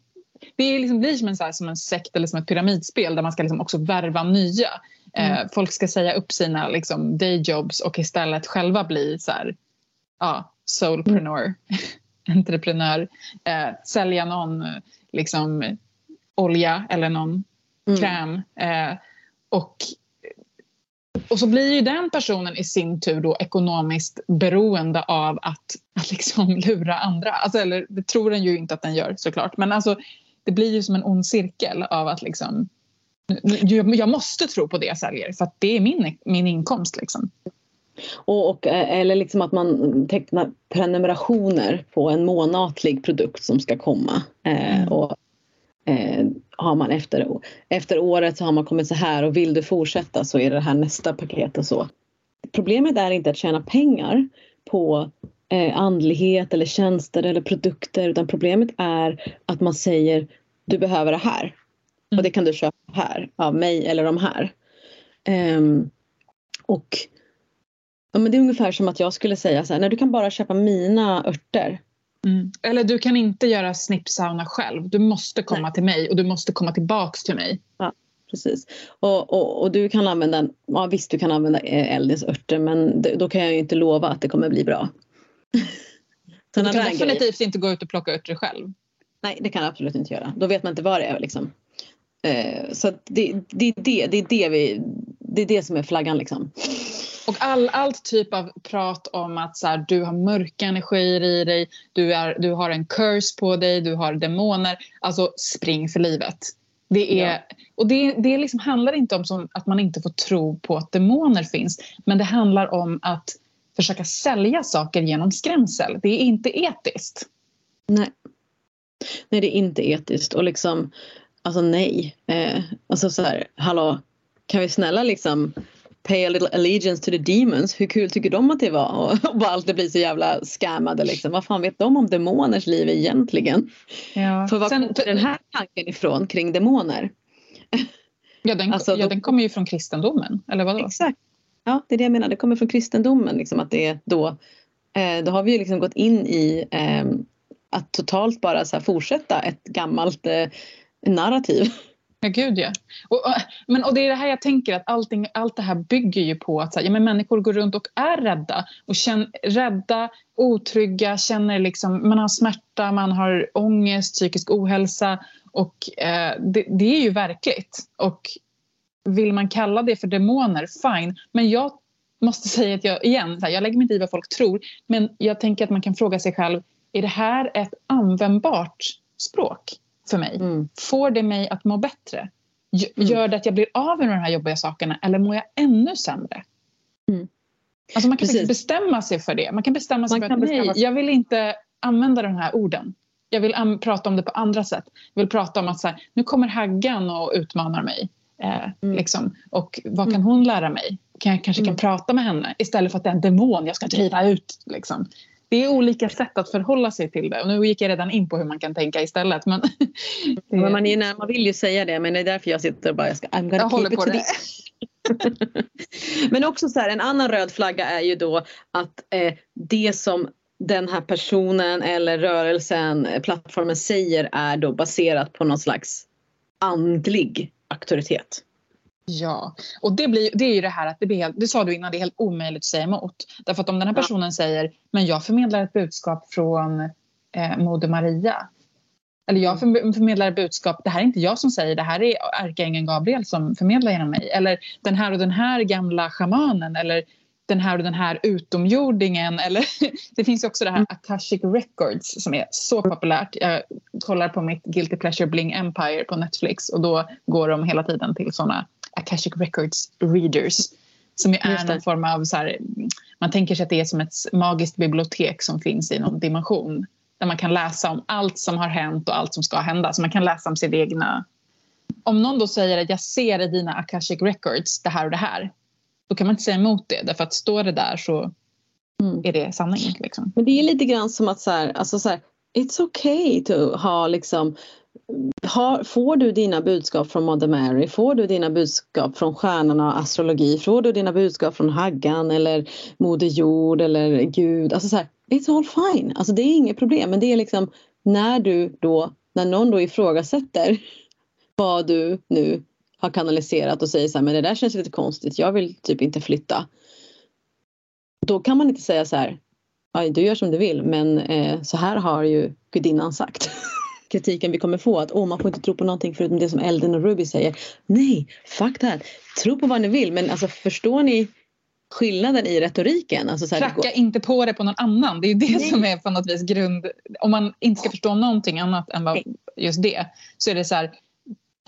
det liksom blir som en, så här, som en sekt eller som ett pyramidspel där man ska liksom också värva nya. Mm. Eh, folk ska säga upp sina liksom, dayjobs och istället själva bli så här, ja, soulpreneur, mm. entreprenör. Eh, sälja någon liksom, olja eller någon mm. kräm. Eh, och och så blir ju den personen i sin tur då ekonomiskt beroende av att, att liksom lura andra. Alltså, eller det tror den ju inte att den gör såklart. Men alltså, det blir ju som en ond cirkel av att liksom, jag måste tro på det jag säljer för att det är min, min inkomst. Liksom. Och, och, eller liksom att man tecknar prenumerationer på en månatlig produkt som ska komma. Eh, mm. och eh, har man efter, efter året så har man kommit så här och vill du fortsätta så är det här nästa paket och så. Problemet är inte att tjäna pengar på eh, andlighet eller tjänster eller produkter utan problemet är att man säger du behöver det här och mm. det kan du köpa här av mig eller de här. Um, och ja, men Det är ungefär som att jag skulle säga så här, nej du kan bara köpa mina örter Mm. Eller du kan inte göra snippsauna själv. Du måste komma Nej. till mig och du måste komma tillbaks till mig. Ja, precis. Och, och, och du kan använda, ja visst du kan använda Eldins örter men då kan jag ju inte lova att det kommer bli bra. du kan definitivt grejer. inte gå ut och plocka örter själv. Nej, det kan jag absolut inte göra. Då vet man inte vad det är liksom. Eh, så det, det, det, det, är det, vi, det är det som är flaggan liksom. Och all, allt typ av prat om att så här, du har mörka energier i dig, du, är, du har en curse på dig, du har demoner. Alltså spring för livet. Det, är, ja. och det, det liksom handlar inte om som, att man inte får tro på att demoner finns. Men det handlar om att försöka sälja saker genom skrämsel. Det är inte etiskt. Nej. Nej, det är inte etiskt. Och liksom, alltså nej. Eh, alltså så här, hallå, kan vi snälla liksom pay a little allegiance to the demons. Hur kul tycker de att det var? Och bara alltid bli så jävla scammade liksom. Vad fan vet de om demoners liv egentligen? Ja. För var kommer den här tanken ifrån kring demoner? Ja, den, alltså, ja, den kommer ju från kristendomen, eller vadå? Exakt. Ja, det är det jag menar. Det kommer från kristendomen. Liksom, att det är då, eh, då har vi ju liksom gått in i eh, att totalt bara så fortsätta ett gammalt eh, narrativ. Ja, gud ja. Och, men, och det är det här jag tänker att allting, allt det här bygger ju på att så här, ja, men människor går runt och är rädda. Och känn, rädda, otrygga, känner liksom, man har smärta, man har ångest, psykisk ohälsa. Och eh, det, det, är ju verkligt. Och vill man kalla det för demoner, fine. Men jag måste säga att jag, igen, så här, jag lägger mig inte i vad folk tror. Men jag tänker att man kan fråga sig själv, är det här ett användbart språk? För mig? Mm. Får det mig att må bättre? Mm. Gör det att jag blir av med de här jobbiga sakerna eller mår jag ännu sämre? Mm. Alltså man kan Precis. bestämma sig för det. Man kan bestämma sig man för att nej, jag vill inte använda de här orden. Jag vill prata om det på andra sätt. Jag vill prata om att så här, nu kommer Haggan och utmanar mig. Eh, mm. liksom. Och vad kan mm. hon lära mig? Kan jag kanske kan mm. prata med henne istället för att det är en demon jag ska driva ut. Liksom det är olika sätt att förhålla sig till det. Och nu gick jag redan in på hur man kan tänka istället. Men, men man, är, man vill ju säga det men det är därför jag sitter och bara jag ska, I'm gonna jag håller på det. men också så här, en annan röd flagga är ju då att eh, det som den här personen eller rörelsen, eh, plattformen säger är då baserat på någon slags andlig auktoritet. Ja, och det, blir, det är ju det här att det blir helt, det sa du innan, det är helt omöjligt att säga emot. Därför att om den här personen ja. säger, men jag förmedlar ett budskap från eh, Moder Maria. Eller jag mm. förmedlar ett budskap, det här är inte jag som säger, det här är ärkeängeln Gabriel som förmedlar genom mig. Eller den här och den här gamla shamanen eller den här och den här utomjordingen. Eller, det finns också det här mm. Akashic Records som är så populärt. Jag kollar på mitt Guilty Pleasure Bling Empire på Netflix och då går de hela tiden till såna Akashic Records readers. Som är någon form av så här, man tänker sig att det är som ett magiskt bibliotek som finns i någon dimension. Där man kan läsa om allt som har hänt och allt som ska hända. Så man kan läsa om sitt egna... Om någon då säger att jag ser i dina Akashic Records det här och det här. Då kan man inte säga emot det. Därför att står det där så mm. är det sanning. Liksom. Men det är lite grann som att så här, alltså så här, it's okay to ha liksom har, får du dina budskap från Mother Mary? Får du dina budskap från stjärnorna och astrologi? Får du dina budskap från Haggan eller Moder Jord eller Gud? Alltså så här, it's all fine. Alltså det är inget problem. Men det är liksom när du då när någon då ifrågasätter vad du nu har kanaliserat och säger så här, men det där känns lite konstigt, jag vill typ inte flytta. Då kan man inte säga så här, du gör som du vill men eh, så här har ju gudinnan sagt. Kritiken vi kommer få att oh, man får inte tro på någonting förutom det som Elden och Ruby säger. Nej, fuck that. Tro på vad ni vill men alltså förstår ni skillnaden i retoriken. Alltså så här, Tracka går... inte på det på någon annan. Det är det Nej. som är på något vis grund... Om man inte ska förstå någonting annat än vad just det så är det så här,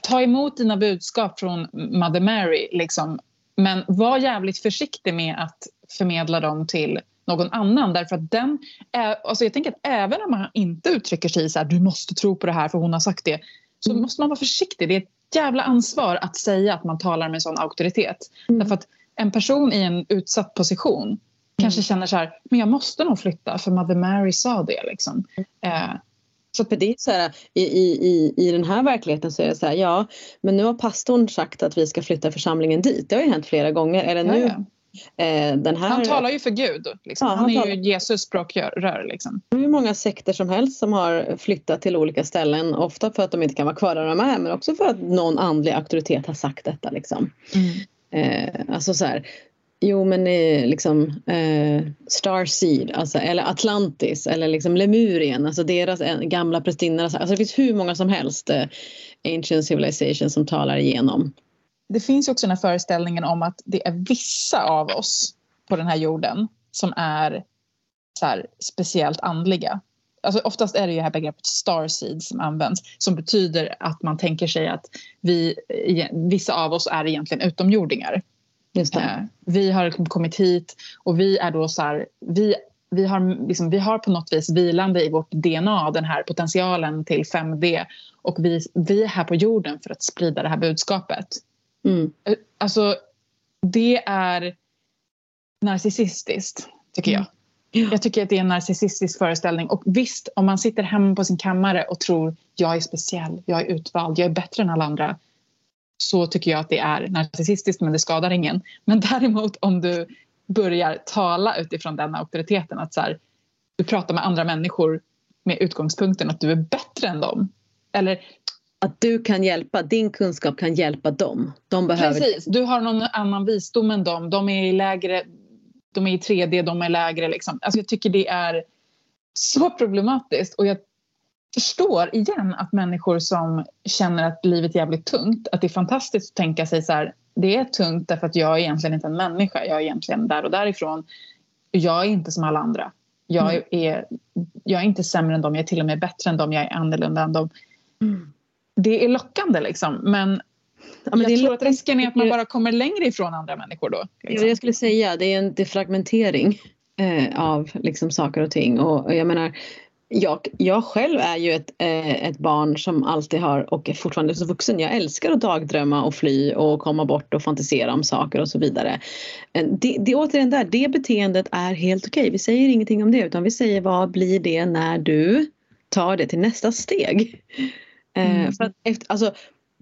ta emot dina budskap från Mother Mary liksom. Men var jävligt försiktig med att förmedla dem till någon annan därför att den alltså jag tänker att även om man inte uttrycker sig så här du måste tro på det här för hon har sagt det så mm. måste man vara försiktig. Det är ett jävla ansvar att säga att man talar med sån auktoritet. Mm. Därför att en person i en utsatt position mm. kanske känner så här, men jag måste nog flytta för Mother Mary sa det. Liksom. Eh, så för det är så här, i, i, i den här verkligheten så är det så här, ja men nu har pastorn sagt att vi ska flytta församlingen dit. Det har ju hänt flera gånger. Eller nu, ja, ja. Eh, här... Han talar ju för Gud. Liksom. Ja, han, han, är talar... ju Jesus språkrör. Liksom. Det är hur många sekter som helst som har flyttat till olika ställen. Ofta för att de inte kan vara kvar där de är men också för att någon andlig auktoritet har sagt detta. Liksom. Mm. Eh, alltså så här, jo men eh, liksom eh, Starseed, alltså, eller Atlantis eller liksom Lemurien, alltså deras eh, gamla prästinnor. Alltså det finns hur många som helst eh, Ancient Civilization som talar igenom. Det finns också den här föreställningen om att det är vissa av oss på den här jorden som är så här, speciellt andliga. Alltså oftast är det ju det här begreppet starseed som används som betyder att man tänker sig att vi, vissa av oss är egentligen utomjordingar. Eh, vi har kommit hit och vi är då så här, vi, vi, har liksom, vi har på något vis vilande i vårt DNA den här potentialen till 5D och vi, vi är här på jorden för att sprida det här budskapet. Mm. Eh, alltså, det är narcissistiskt, tycker jag. Ja. Jag tycker att det är en narcissistisk föreställning. Och visst, om man sitter hemma på sin kammare och tror jag är speciell, jag är utvald, jag är bättre än alla andra så tycker jag att det är narcissistiskt men det skadar ingen. Men däremot om du börjar tala utifrån den auktoriteten att så här, du pratar med andra människor med utgångspunkten att du är bättre än dem. Eller att du kan hjälpa, din kunskap kan hjälpa dem. De behöver... Precis, du har någon annan visdom än dem. De är i lägre de är i 3D, de är lägre. Liksom. Alltså jag tycker det är så problematiskt. Och jag förstår igen att människor som känner att livet är jävligt tungt, att det är fantastiskt att tänka sig så här, det är tungt därför att jag är egentligen inte en människa, jag är egentligen där och därifrån. Jag är inte som alla andra. Jag mm. är, jag är inte sämre än dem, jag är till och med bättre än dem, jag är annorlunda än dem. Mm. Det är lockande liksom, men Ja, jag tror att risken är att man bara kommer längre ifrån andra människor då. Liksom. Jag skulle säga det är en defragmentering eh, av liksom, saker och ting. Och, och jag menar, jag, jag själv är ju ett, eh, ett barn som alltid har och är fortfarande som vuxen. Jag älskar att dagdrömma och fly och komma bort och fantisera om saker och så vidare. Eh, det, det återigen där, det beteendet är helt okej. Vi säger ingenting om det utan vi säger vad blir det när du tar det till nästa steg. Eh, mm. för att efter, alltså,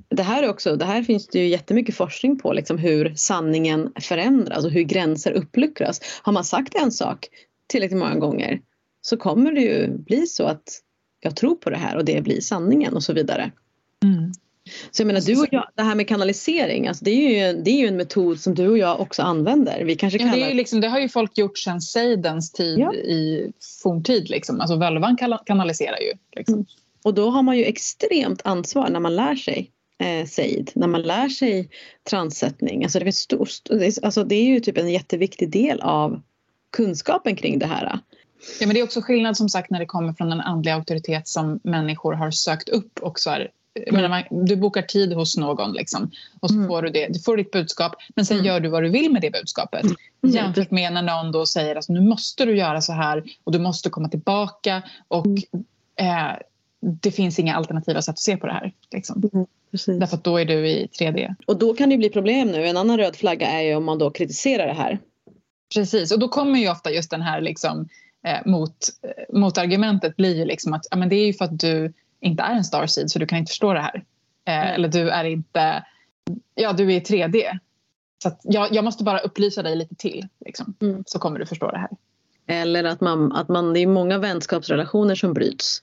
det här, också, det här finns det ju jättemycket forskning på, liksom hur sanningen förändras och hur gränser uppluckras. Har man sagt en sak tillräckligt många gånger så kommer det ju bli så att jag tror på det här och det blir sanningen och så vidare. Mm. Så jag menar du och jag, det här med kanalisering, alltså det, är ju, det är ju en metod som du och jag också använder. Vi kanske kallar... ja, det, är liksom, det har ju folk gjort sedan Seidens tid ja. i forntid. Liksom. Alltså völvan kanaliserar ju. Liksom. Mm. Och då har man ju extremt ansvar när man lär sig eh, Said, när man lär sig transsättning. Alltså det, är stor, alltså det är ju typ en jätteviktig del av kunskapen kring det här. Ja, men det är också skillnad som sagt när det kommer från en andlig auktoritet som människor har sökt upp och så här, Mm. Man, du bokar tid hos någon liksom, och så mm. får du, det, du får ditt budskap men sen mm. gör du vad du vill med det budskapet. Mm. Jämfört med när någon då säger att alltså, nu måste du göra så här och du måste komma tillbaka och mm. eh, det finns inga alternativa sätt att se på det här. Liksom. Mm. Därför att då är du i 3D. Och då kan det bli problem nu. En annan röd flagga är ju om man då kritiserar det här. Precis, och då kommer ju ofta just den här liksom, eh, mot, eh, motargumentet blir ju liksom att ja, men det är ju för att du inte är en starseed så du kan inte förstå det här. Eh, mm. Eller du är inte, ja du är i 3D. Så jag, jag, måste bara upplysa dig lite till liksom, mm. så kommer du förstå det här. Eller att man, att man, det är många vänskapsrelationer som bryts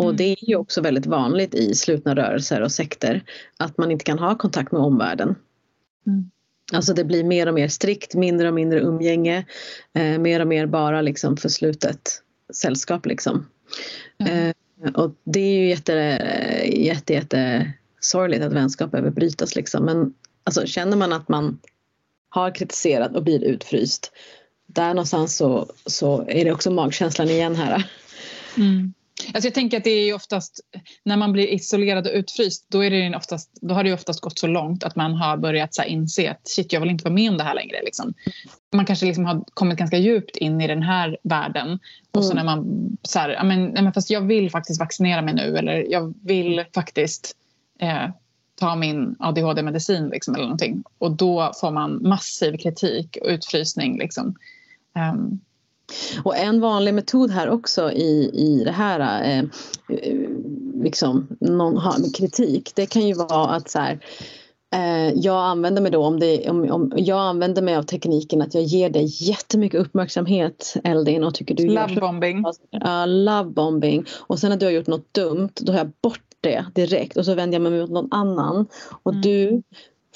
Och Mm. det är ju också väldigt vanligt i slutna rörelser och sekter att man inte kan ha kontakt med omvärlden. Mm. Alltså det blir mer och mer strikt, mindre och mindre umgänge, eh, mer och mer bara liksom för slutet sällskap liksom. Mm. Eh, och det är ju jätte, jätte, jätte sorgligt att vänskap behöver brytas liksom. Men alltså, känner man att man har kritiserat och blir utfryst, där någonstans så, så är det också magkänslan igen här. Mm. Alltså jag tänker att det är oftast, när man blir isolerad och utfryst, då, är det oftast, då har det ju oftast gått så långt att man har börjat så inse att shit, jag vill inte vara med om det här längre. Liksom. Man kanske liksom har kommit ganska djupt in i den här världen. Och så Mm. när man så här, men, men fast jag vill faktiskt vaccinera mig nu eller jag vill faktiskt eh, ta min ADHD-medicin liksom, eller någonting. Och då får man massiv kritik och utfrysning. Liksom. Ehm, Och en vanlig metod här också i, i det här, eh, eh, liksom, någon har kritik, det kan ju vara att så här, eh, jag använder mig då om, det, om, om jag använder mig av tekniken att jag ger dig jättemycket uppmärksamhet Eldin och tycker du lovebombing. Ja, lovebombing. Och sen när du har gjort något dumt, då har jag bort det direkt och så vänder jag mig mot någon annan. Och Mm. du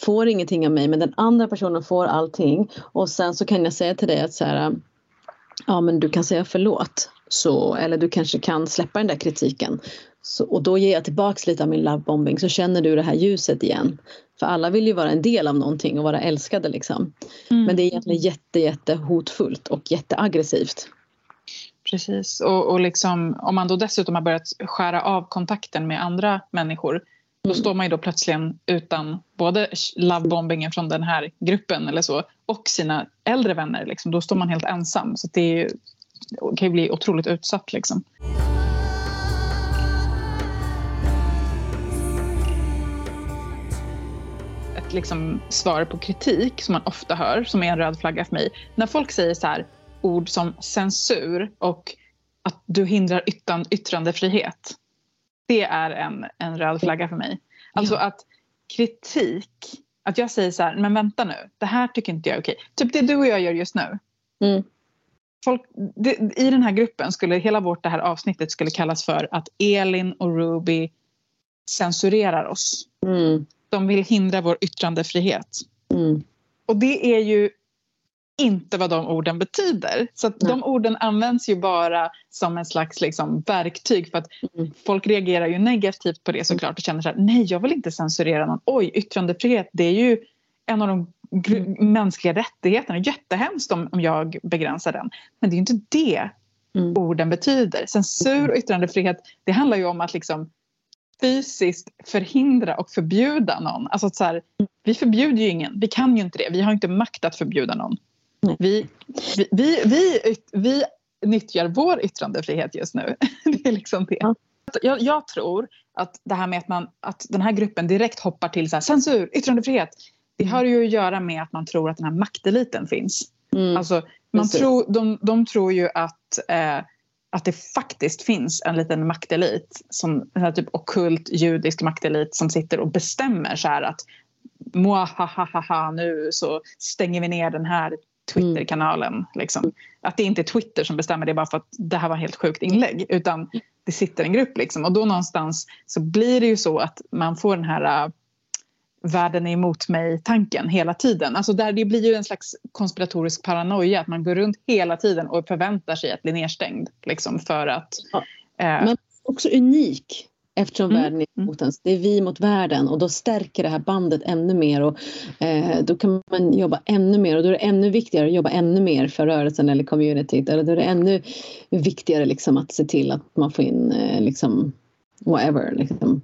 får ingenting av mig men den andra personen får allting. Och sen så kan jag säga till dig att så här, ja men du kan säga förlåt. Så, eller du kanske kan släppa den där kritiken. Så, och då ger jag tillbaks lite av min lovebombing så känner du det här ljuset igen. För alla vill ju vara en del av någonting och vara älskade liksom. Mm. Men det är egentligen jätte, jätte hotfullt och jätteaggressivt. Precis. Och, och liksom, om man då dessutom har börjat skära av kontakten med andra människor då står man ju då plötsligen utan både lovebombingen från den här gruppen eller så och sina äldre vänner. Liksom. Då står man helt ensam. Så det, är ju, det kan ju bli otroligt utsatt. Liksom. Ett liksom svar på kritik som man ofta hör, som är en röd flagga för mig. När folk säger så här, ord som censur och att du hindrar yttrandefrihet. Det är en, en röd flagga för mig. Alltså att kritik, att jag säger så här, men vänta nu, det här tycker inte jag är okej. Typ det du och jag gör just nu. Mm. Folk, det, I den här gruppen skulle hela vårt det här avsnittet skulle kallas för att Elin och Ruby censurerar oss. Mm. De vill hindra vår yttrandefrihet. Mm. Och det är ju inte vad de orden betyder. Så Nej. de orden används ju bara som en slags liksom, verktyg för att Mm. folk reagerar ju negativt på det såklart och känner så här, nej jag vill inte censurera någon. Oj, yttrandefrihet det är ju en av de gr- mänskliga rättigheterna. Jättehemskt om, om jag begränsar den. Men det är ju inte det Mm. orden betyder. Censur och yttrandefrihet det handlar ju om att liksom fysiskt förhindra och förbjuda någon. Alltså så här, vi förbjuder ju ingen, vi kan ju inte det. Vi har inte makt att förbjuda någon. Nej. Vi, vi, vi, vi, vi nyttjar vår yttrandefrihet just nu. Det är liksom det. Ja. Jag, jag tror att det här med att, man, att den här gruppen direkt hoppar till så här, censur, yttrandefrihet. Det har ju att göra med att man tror att den här makteliten finns. Mm. Alltså, man Precis. tror, de, de tror ju att, eh, att det faktiskt finns en liten maktelit, som, en här typ ockult judisk maktelit som sitter och bestämmer så här att ha nu så stänger vi ner den här Twitterkanalen. Liksom. Att det inte är Twitter som bestämmer det bara för att det här var helt sjukt inlägg utan det sitter en grupp. Liksom. Och då någonstans så blir det ju så att man får den här äh, världen är emot mig-tanken hela tiden. Alltså där det blir ju en slags konspiratorisk paranoia att man går runt hela tiden och förväntar sig att bli nedstängd. Liksom, för att... Ja. Eh, Men också unik eftersom Mm, världen är mm. emot ens. Det är vi mot världen och då stärker det här bandet ännu mer och eh, då kan man jobba ännu mer och då är det ännu viktigare att jobba ännu mer för rörelsen eller communityt eller då är det ännu viktigare liksom att se till att man får in eh, liksom whatever, liksom,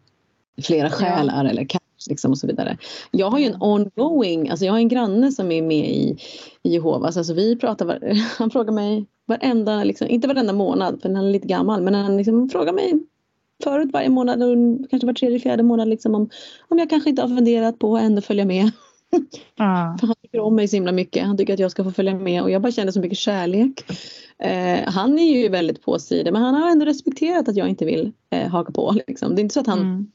flera själar eller cash liksom och så vidare. Jag har ju en ongoing, alltså jag har en granne som är med i, i Jehovas, alltså vi pratar, var, han frågar mig varenda, liksom, inte varenda månad för han är lite gammal men han liksom frågar mig förut varje månad och kanske var tredje, fjärde månad liksom om, om jag kanske inte har funderat på att ändå följa med. För han tycker om mig så himla mycket. Han tycker att jag ska få följa med och jag bara känner så mycket kärlek. Eh, han är ju väldigt påsidig men han har ändå respekterat att jag inte vill eh, haka på. Liksom. Det är inte så att han, Mm.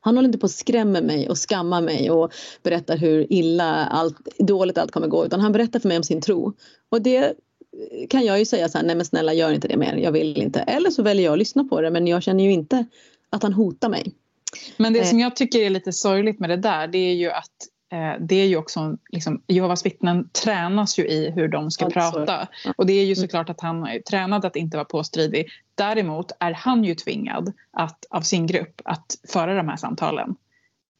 han håller inte på att skrämma mig och skamma mig och berättar hur illa allt, dåligt allt kommer gå utan han berättar för mig om sin tro. Och det kan jag ju säga så här, nej men snälla gör inte det mer, jag vill inte. Eller så väljer jag att lyssna på det men jag känner ju inte att han hotar mig. Men det som jag tycker är lite sorgligt med det där det är ju att eh, det är ju också, liksom, Jehovas vittnen tränas ju i hur de ska Ja, så. prata. Och det är ju såklart att han är tränad att inte vara påstridig. Däremot är han ju tvingad att, av sin grupp att föra de här samtalen.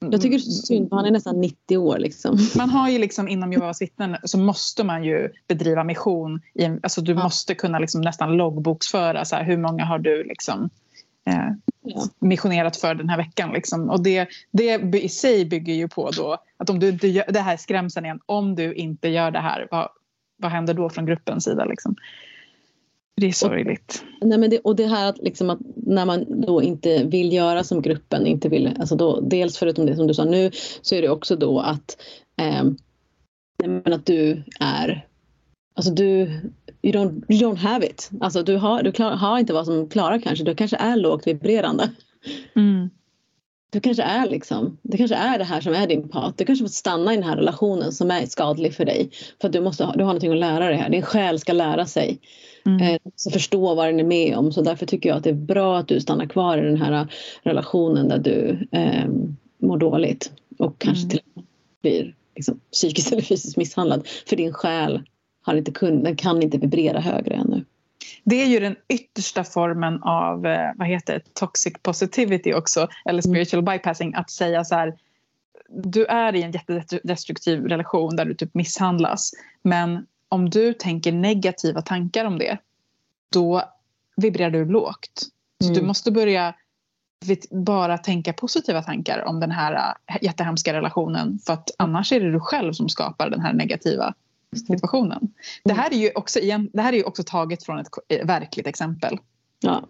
Jag tycker det är så synd för han är nästan 90 år liksom. Man har ju liksom inom Jehovas vittnen så måste man ju bedriva mission. I en, alltså du Ja. måste kunna liksom nästan loggboksföra så här, hur många har du liksom, eh, missionerat för den här veckan. Liksom. Och det, det i sig bygger ju på då att om du inte gör, det här är skrämseln igen, om du inte gör det här, vad, vad händer då från gruppens sida? Liksom? Det är sorgligt. Nej, men det, och det här att, liksom att när man då inte vill göra som gruppen inte vill, alltså då, dels förutom det som du sa nu så är det också då att, eh, men att du är, alltså du, you don't, you don't have it. Alltså du har, du klar, har inte vad som klarar kanske, du kanske är lågt vibrerande. Mm. Du kanske är liksom, det kanske är det här som är din pat. Du kanske får stanna i den här relationen som är skadlig för dig. För att du, måste ha, du har någonting att lära dig här. Din själ ska lära sig. Mm. Eh, så förstå vad den är med om. Så därför tycker jag att det är bra att du stannar kvar i den här relationen där du eh, mår dåligt. Och kanske Mm. till och med blir liksom, psykiskt eller fysiskt misshandlad. För din själ har inte kun, den kan inte vibrera högre ännu. Det är ju den yttersta formen av eh, vad heter det, toxic positivity också, eller spiritual bypassing. Att säga så här, du är i en jättedestruktiv relation där du typ misshandlas. Men om du tänker negativa tankar om det, då vibrerar du lågt. Så Mm. du måste börja bara tänka positiva tankar om den här eh, jättehemska relationen. För att annars är det du själv som skapar den här negativa situationen. Det här är ju också, igen, det här är också taget från ett eh, verkligt exempel. Ja.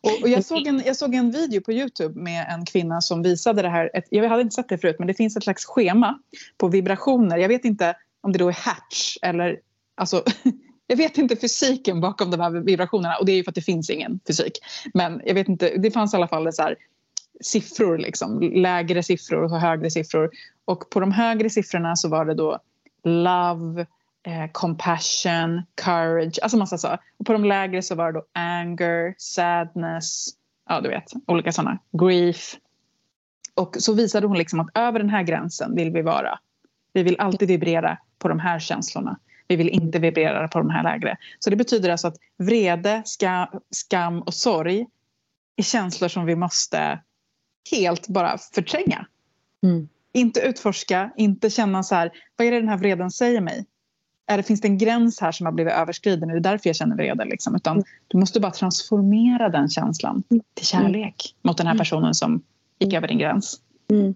Och, och jag, såg en, jag såg en video på Youtube med en kvinna som visade det här. Ett, jag hade inte sett det förut men det finns ett slags schema på vibrationer. Jag vet inte om det då är Hatch eller alltså jag vet inte fysiken bakom de här vibrationerna och det är ju för att det finns ingen fysik. Men jag vet inte, det fanns i alla fall så här siffror liksom, lägre siffror och högre siffror. Och på de högre siffrorna så var det då love, eh, compassion, courage, alltså massa så. Och på de lägre så var det då anger, sadness, ja du vet, olika sådana, grief. Och så visade hon liksom att över den här gränsen vill vi vara. Vi vill alltid vibrera på de här känslorna. Vi vill inte vibrera på de här lägre. Så det betyder alltså att vrede, ska, skam och sorg är känslor som vi måste helt bara förtränga. Mm. Inte utforska, inte känna så här, vad är det den här vreden säger mig? Är det, finns det en gräns här som har blivit överskriden? Är det därför jag känner vrede? Liksom? Utan du måste bara transformera den känslan till kärlek mot den här personen som gick över din gräns. Mm.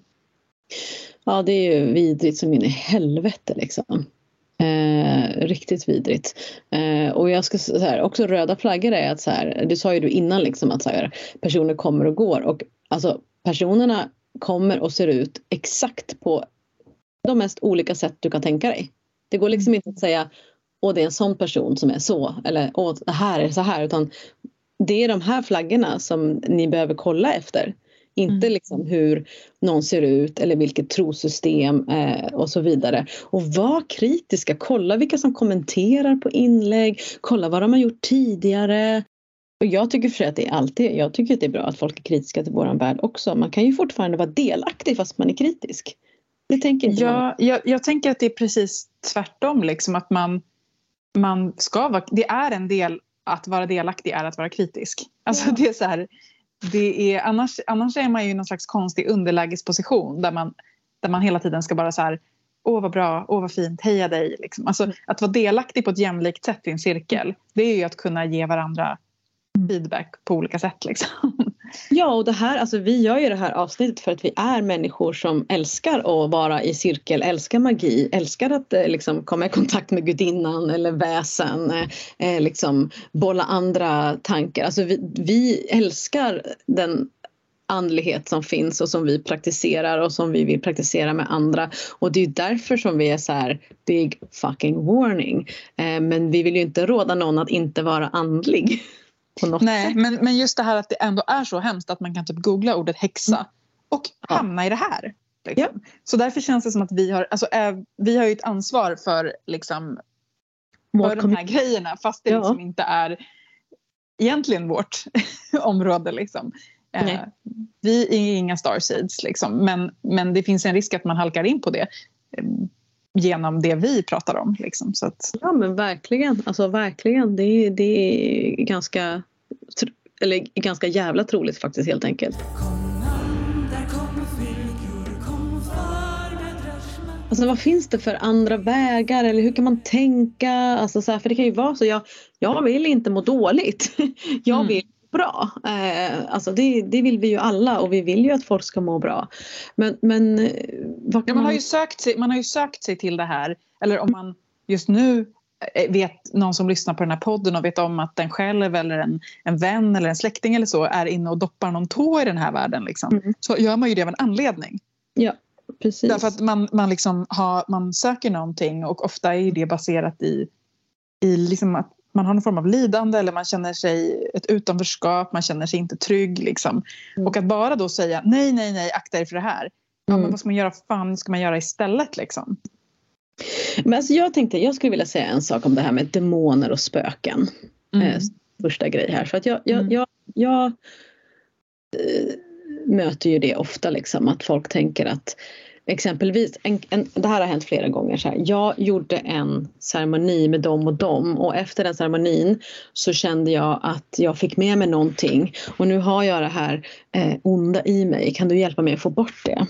Ja, det är ju vidrigt som in i helvete liksom. Eh, riktigt vidrigt. Eh, och jag ska här, också röda flaggor är att så här, det sa ju du innan liksom att så här, personer kommer och går och alltså personerna kommer och ser ut exakt på de mest olika sätt du kan tänka dig. Det går liksom inte att säga åh det är en sån person som är så eller åh det här är så här utan det är de här flaggorna som ni behöver kolla efter. Inte Mm. liksom hur någon ser ut eller vilket trosystem eh, och så vidare. Och var kritiska, kolla vilka som kommenterar på inlägg, kolla vad de har gjort tidigare. Och jag tycker för att det är alltid, jag tycker att det är bra att folk är kritiska till våran värld också. Man kan ju fortfarande vara delaktig fast man är kritisk. Det tänker inte. Ja, jag, jag tänker att det är precis tvärtom. Liksom, att man, man ska vara, det är en del att vara delaktig är att vara kritisk. Alltså, Ja. det är så här, det är, annars, annars är man ju i någon slags konstig underlägesposition där man, där man hela tiden ska bara så här Åh vad bra, åh vad fint, heja dig. Liksom. Alltså, att vara delaktig på ett jämlikt sätt i en cirkel det är ju att kunna ge varandra feedback på olika sätt. Liksom. Ja, och det här, alltså vi gör ju det här avsnittet för att vi är människor som älskar att vara i cirkel, älskar magi, älskar att eh, liksom komma i kontakt med gudinnan eller väsen, eh, eh, liksom bolla andra tankar. Alltså vi, vi älskar den andlighet som finns och som vi praktiserar och som vi vill praktisera med andra. Och det är därför som vi är så här big fucking warning. Eh, men vi vill ju inte råda någon att inte vara andlig. Nej, men, men just det här att det ändå är så hemskt att man kan typ googla ordet häxa och Ja. hamna i det här. Liksom. Så därför känns det som att vi har, alltså, eh, vi har ju ett ansvar för liksom, för de här grejerna fast det ja. liksom inte är egentligen vårt område. Liksom. Eh, vi är inga starseeds liksom, men, men det finns en risk att man halkar in på det genom det vi pratar om. Liksom, så att... Ja men verkligen, alltså verkligen. Det är, det är ganska, eller ganska jävla troligt faktiskt helt enkelt. Alltså vad finns det för andra vägar eller hur kan man tänka? Alltså så här, för det kan ju vara så, jag, jag vill inte må dåligt. Jag mm. vill bra. Eh, alltså det, det, vill vi ju alla och vi vill ju att folk ska må bra. Men, men eh, ja, man, man, har ju sökt sig, man har ju sökt sig till det här, eller om man just nu eh, vet någon som lyssnar på den här podden och vet om att den själv eller en, en vän eller en släkting eller så är inne och doppar någon tå i den här världen liksom, mm. så gör man ju det av en anledning. Ja. Precis. Därför att man, man, liksom har, man söker någonting och ofta är det baserat i, i liksom att man har någon form av lidande eller man känner sig ett utanförskap, man känner sig inte trygg. Liksom. Mm. Och att bara då säga nej, nej, nej, akta er för det här. Ja, mm. men vad ska man göra, fan ska man göra istället liksom? Men alltså jag tänkte, jag skulle vilja säga en sak om det här med demoner och spöken. Mm. Eh, första grej här. För att jag, jag, mm. jag, jag äh, möter ju det ofta liksom att folk tänker att Exempelvis, en, en, det här har hänt flera gånger. Så här. Jag gjorde en ceremoni med dem och dem och efter den ceremonin så kände jag att jag fick med mig någonting och nu har jag det här eh, onda i mig. Kan du hjälpa mig att få bort det?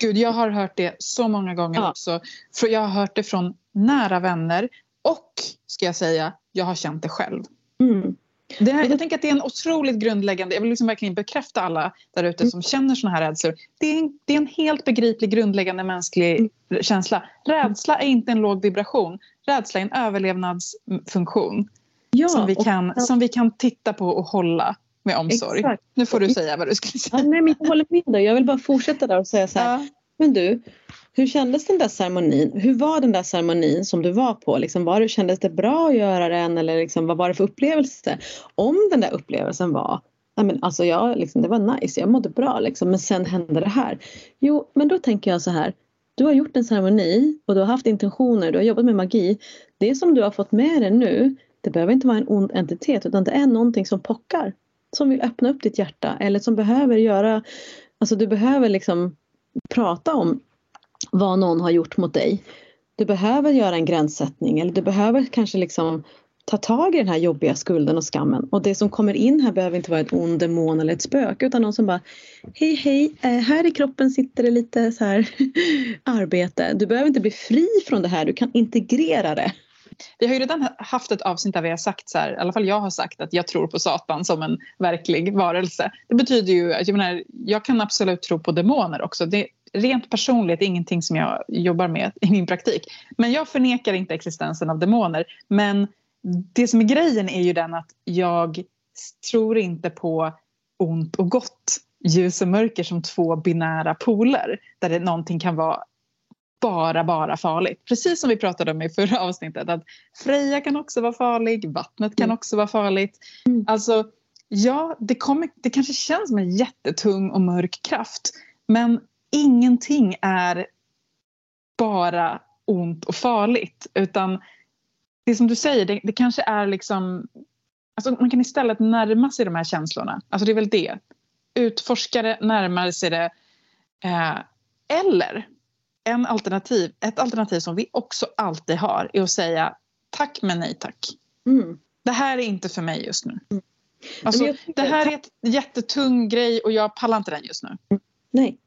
Gud, jag har hört det så många gånger ja. också. För jag har hört det från nära vänner och, ska jag säga, jag har känt det själv. Mm. Det här, jag tänker att det är en otroligt grundläggande, jag vill liksom verkligen bekräfta alla där ute som känner såna här rädslor. Det är, en, det är en helt begriplig grundläggande mänsklig mm. känsla. Rädsla är inte en låg vibration. Rädsla är en överlevnadsfunktion ja, som, vi kan, och, som vi kan titta på och hålla med omsorg. Exakt. Nu får du säga vad du skulle säga. Ja, nej, men jag håller med dig. Jag vill bara fortsätta där och säga så här. Ja. Men du, hur kändes den där ceremonin? Hur var den där ceremonin som du var på? Liksom, var det, kändes det bra att göra den eller liksom, vad var det för upplevelse? Om den där upplevelsen var Nej, men alltså jag, liksom, det var nice, jag mådde bra liksom, men sen hände det här. Jo, men då tänker jag så här. Du har gjort en ceremoni och du har haft intentioner, du har jobbat med magi. Det som du har fått med dig nu, det behöver inte vara en ond entitet utan det är någonting som pockar. Som vill öppna upp ditt hjärta eller som behöver göra, alltså du behöver liksom prata om vad någon har gjort mot dig. Du behöver göra en gränssättning eller du behöver kanske liksom ta tag i den här jobbiga skulden och skammen. Och det som kommer in här behöver inte vara en ond demon eller ett spöke utan någon som bara Hej hej, eh, här i kroppen sitter det lite så här arbete. Du behöver inte bli fri från det här, du kan integrera det. Vi har ju redan haft ett avsnitt där vi har sagt så här, i alla fall jag har sagt att jag tror på Satan som en verklig varelse. Det betyder ju att jag, menar, jag kan absolut tro på demoner också. Det, rent personligt ingenting som jag jobbar med i min praktik. Men jag förnekar inte existensen av demoner. Men det som är grejen är ju den att jag tror inte på ont och gott, ljus och mörker som två binära poler där det någonting kan vara bara, bara farligt. Precis som vi pratade om i förra avsnittet att Freja kan också vara farlig, vattnet kan mm. också vara farligt. Mm. Alltså, ja, det, kommer, det kanske känns som en jättetung och mörk kraft men ingenting är bara ont och farligt utan det som du säger, det, det kanske är liksom alltså man kan istället närma sig de här känslorna. Alltså det är väl det. Utforskare närmar sig det. Eh, eller en alternativ, ett alternativ som vi också alltid har är att säga tack men nej tack. Mm. Det här är inte för mig just nu. Mm. Alltså, det här är en jättetung grej och jag pallar inte den just nu. Nej.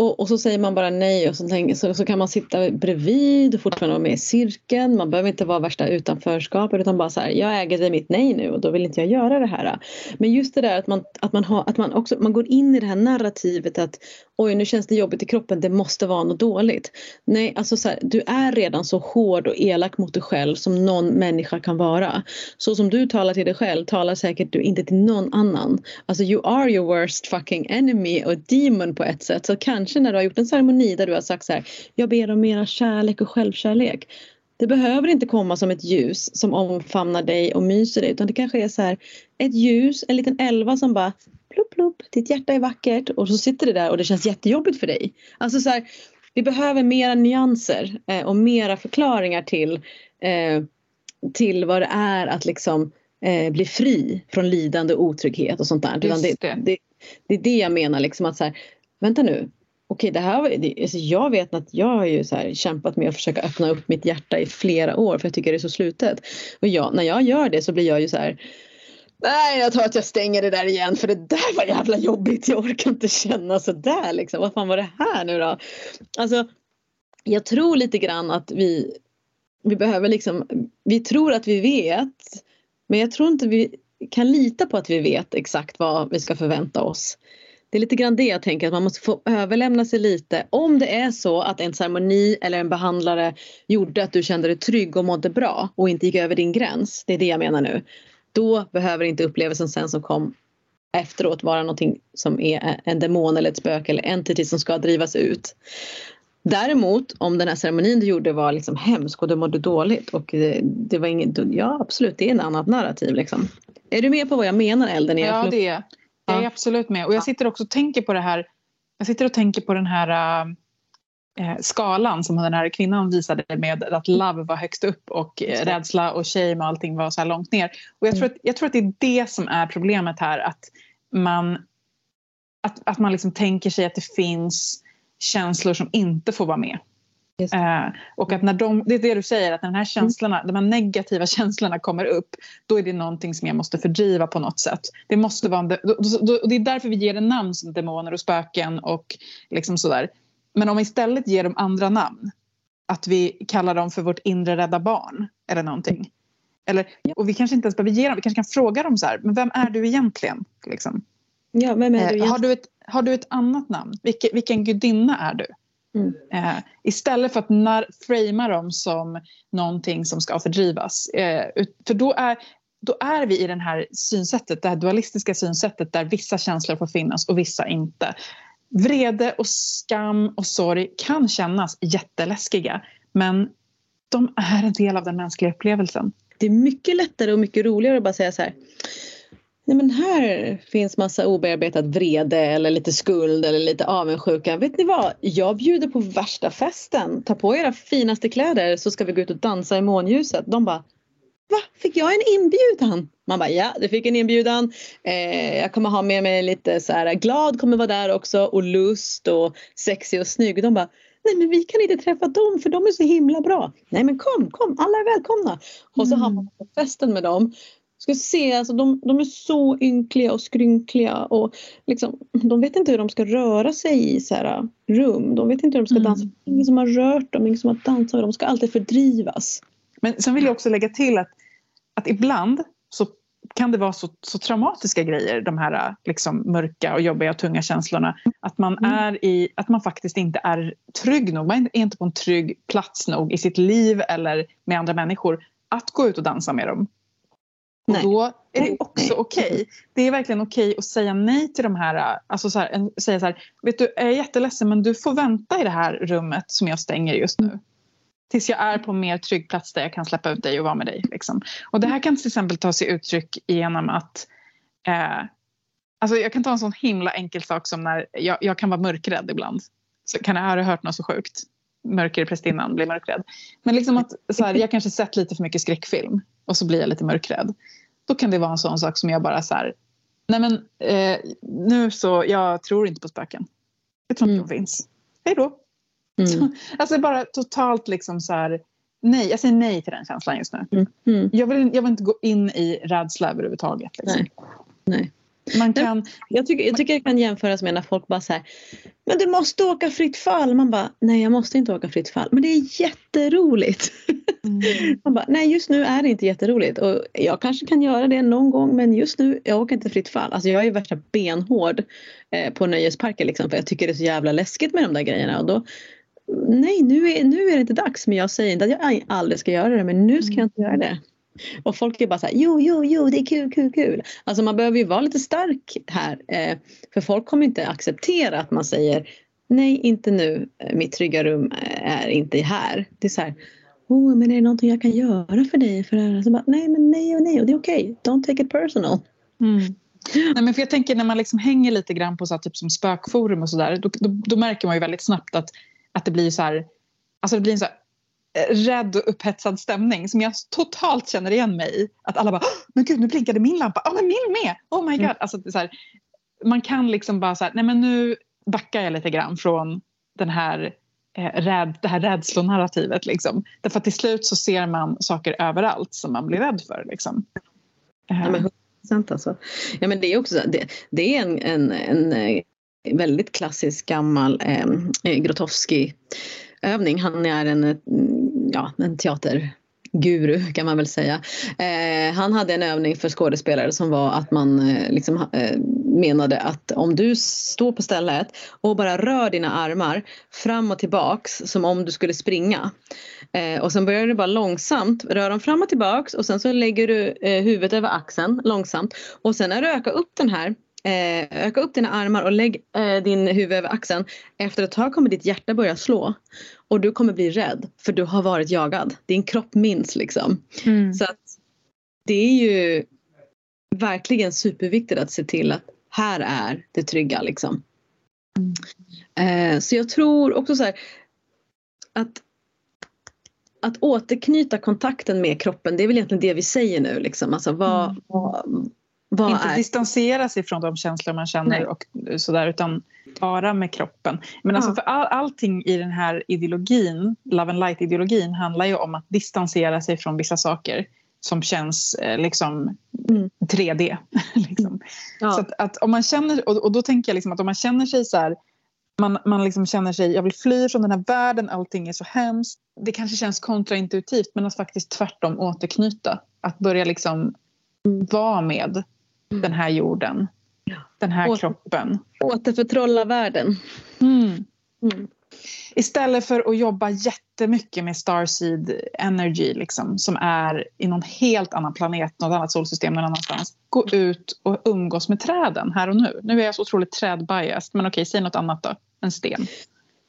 Och, och, så säger man bara nej och så, tänker, så, så kan man sitta bredvid och fortfarande vara med i cirkeln. Man behöver inte vara värsta utanförskapet utan bara så här, jag äger det mitt nej nu och då vill inte jag göra det här. Men just det där att man, att man, har, att man, också, man går in i det här narrativet att oj nu känns det jobbigt i kroppen, det måste vara något dåligt. Nej, alltså så här, du är redan så hård och elak mot dig själv som någon människa kan vara. Så som du talar till dig själv talar säkert du inte till någon annan. Alltså you are your worst fucking enemy och demon på ett sätt. Så kanske när du har gjort en ceremoni där du har sagt så här, jag ber om mera kärlek och självkärlek. Det behöver inte komma som ett ljus som omfamnar dig och myser dig utan det kanske är så här ett ljus, en liten elva som bara plupp, plupp, ditt hjärta är vackert och så sitter det där och det känns jättejobbigt för dig. Alltså så här, vi behöver mera nyanser eh, och mera förklaringar till eh, till vad det är att liksom eh, bli fri från lidande och otrygghet och sånt där. Det, det. det, det är det jag menar liksom att så här, vänta nu, okej det här var, det, alltså jag vet att jag har ju så här kämpat med att försöka öppna upp mitt hjärta i flera år för jag tycker det är så slutet. Och jag, när jag gör det så blir jag ju så här Nej, jag tror att jag stänger det där igen för det där var jävla jobbigt. Jag orkar inte känna så där liksom. Vad fan var det här nu då? Alltså, jag tror lite grann att vi, vi behöver liksom, vi tror att vi vet men jag tror inte vi kan lita på att vi vet exakt vad vi ska förvänta oss. Det är lite grann det jag tänker att man måste få överlämna sig lite. Om det är så att en ceremoni eller en behandlare gjorde att du kände dig trygg och mådde bra och inte gick över din gräns. Det är det jag menar nu. Då behöver inte upplevelsen sen som kom efteråt vara någonting som är en demon eller ett spöke eller entity som ska drivas ut. Däremot om den här ceremonin du gjorde var liksom hemsk och du mådde dåligt och det, det var inget, ja absolut det är ett annat narrativ liksom. Är du med på vad jag menar Elden? Ja det är jag. är absolut med och jag sitter också och tänker på det här jag sitter och tänker på den här äh, skalan som den här kvinnan visade med att love var högst upp och äh, rädsla och shame och allting var så här långt ner. Och jag tror, att, jag tror att det är det som är problemet här att man att, att man liksom tänker sig att det finns känslor som inte får vara med. Eh, och att när de, det är det du säger, att när de här känslorna, de här negativa känslorna kommer upp då är det någonting som jag måste fördriva på något sätt. Det måste vara, och det är därför vi ger det namn som demoner och spöken och liksom sådär. Men om vi istället ger dem andra namn, att vi kallar dem för vårt inre rädda barn eller någonting. Eller, och vi kanske inte ens behöver ge dem, vi kanske kan fråga dem så här, men vem är du egentligen? Liksom. Ja, vem är du egentligen? Eh, har, du ett, har du ett annat namn? Vilke, vilken gudinna är du? Mm. Eh, istället för att nar, framea dem som någonting som ska fördrivas. Eh, för då är, då är vi i det här synsättet, det här dualistiska synsättet där vissa känslor får finnas och vissa inte. Vrede och skam och sorg kan kännas jätteläskiga men de är en del av den mänskliga upplevelsen. Det är mycket lättare och mycket roligare att bara säga så här Nej men här finns massa obearbetad vrede eller lite skuld eller lite avundsjuka. Vet ni vad? Jag bjuder på värsta festen. Ta på era finaste kläder så ska vi gå ut och dansa i månljuset. De bara Va? Fick jag en inbjudan? Man bara ja, du fick en inbjudan. Eh, jag kommer ha med mig lite så här glad kommer vara där också och lust och sexig och snygg. De bara nej men vi kan inte träffa dem för de är så himla bra. Nej men kom, kom, alla är välkomna. Och så mm. hamnar man på festen med dem ska se, alltså de, de är så ynkliga och skrynkliga och liksom, de vet inte hur de ska röra sig i så här rum. De vet inte hur de ska mm. dansa. Ingen som har rört dem, ingen som har dansat De ska alltid fördrivas. Men sen vill jag också lägga till att, att ibland så kan det vara så, så traumatiska grejer, de här liksom, mörka och jobbiga och tunga känslorna. Att man, mm. är i, att man faktiskt inte är trygg nog. Man är inte på en trygg plats nog i sitt liv eller med andra människor att gå ut och dansa med dem. Och nej. då är det också okej. Okay. Det är verkligen okej okay att säga nej till de här, alltså så här, säga så här, vet du, jag är jätteledsen men du får vänta i det här rummet som jag stänger just nu. Tills jag är på en mer trygg plats där jag kan släppa ut dig och vara med dig. Liksom. Och det här kan till exempel ta sig uttryck genom att eh, Alltså jag kan ta en sån himla enkel sak som när jag, jag kan vara mörkrädd ibland. Så kan jag, har du hört något så sjukt? Mörkerprästinnan blir mörkrädd. Men liksom att så här, jag kanske sett lite för mycket skräckfilm och så blir jag lite mörkrädd. Då kan det vara en sån sak som jag bara så här, nej men eh, nu så, jag tror inte på spöken. Jag tror inte mm. de finns. Hej då. Mm. alltså bara totalt liksom så här, nej, jag säger nej till den känslan just nu. Mm. Mm. Jag, vill, jag vill inte gå in i rädsla överhuvudtaget. Liksom. Nej. nej. Man kan, jag, tycker, jag tycker det kan jämföras med när folk bara säger Men du måste åka fritt fall. Man bara, nej jag måste inte åka fritt fall. Men det är jätteroligt. Mm. Man bara, nej just nu är det inte jätteroligt. Och jag kanske kan göra det någon gång men just nu, jag åker inte fritt fall. Alltså jag är värsta benhård eh, på nöjesparker liksom. För jag tycker det är så jävla läskigt med de där grejerna. Och då, nej nu är, nu är det inte dags. Men jag säger inte att jag aldrig ska göra det. Men nu ska jag inte göra det. Och folk är bara så här, jo, jo, jo, det är kul, kul, kul. Alltså man behöver ju vara lite stark här. Eh, för folk kommer inte acceptera att man säger nej, inte nu, eh, mitt trygga rum eh, är inte här. Det är så här, oh, men är det någonting jag kan göra för dig? För det här? Så bara, nej, men nej och nej och det är okej. Okay. Don't take it personal. Mm. Nej, men för jag tänker när man liksom hänger lite grann på så här, typ som spökforum och sådär då, då, då, märker man ju väldigt snabbt att, att det blir så här, alltså det blir en så här rädd och upphetsad stämning som jag totalt känner igen mig i. Att alla bara “men gud nu blinkade min lampa, ja oh, men min med, oh my god”. Mm. Alltså, så här, man kan liksom bara så här, nej men nu backar jag lite grann från den här eh, räd, det här rädslonarrativet. Liksom. Därför att till slut så ser man saker överallt som man blir rädd för. Liksom. Ja, men 100% alltså. Ja, men det är också det, det är en, en, en eh, väldigt klassisk gammal eh, övning. Han är en, mm, ja, en teater guru kan man väl säga. Eh, han hade en övning för skådespelare som var att man eh, liksom, eh, menade att om du står på stället och bara rör dina armar fram och tillbaks som om du skulle springa. Eh, och sen börjar du bara långsamt röra dem fram och tillbaks och sen så lägger du eh, huvudet över axeln långsamt och sen när du ökar upp den här Eh, öka upp dina armar och lägg eh, din huvud över axeln. Efter ett tag kommer ditt hjärta börja slå. Och du kommer bli rädd för du har varit jagad. Din kropp minns liksom. Mm. Så att det är ju verkligen superviktigt att se till att här är det trygga liksom. Mm. Eh, så jag tror också så här, att att återknyta kontakten med kroppen, det är väl egentligen det vi säger nu. Liksom. Alltså, vad, mm. vad, vad inte är... distansera sig från de känslor man känner Nej. och sådär utan vara med kroppen. Men alltså för all, allting i den här ideologin, Love and Light-ideologin handlar ju om att distansera sig från vissa saker som känns eh, liksom mm. 3D. liksom. Ja. Så att, att, om man känner, och, och, då tänker jag liksom att om man känner sig så här man, man liksom känner sig, jag vill fly från den här världen, allting är så hemskt. Det kanske känns kontraintuitivt men att faktiskt tvärtom återknyta. Att börja liksom mm. vara med den här jorden, den här Åter, kroppen. Återförtrolla världen. Mm. Mm. Istället för att jobba jättemycket med Starseed Energy liksom, som är i någon helt annan planet, något annat solsystem någon annanstans. Gå ut och umgås med träden här och nu. Nu är jag så otroligt trädbiased, men okej, säg något annat då. En sten.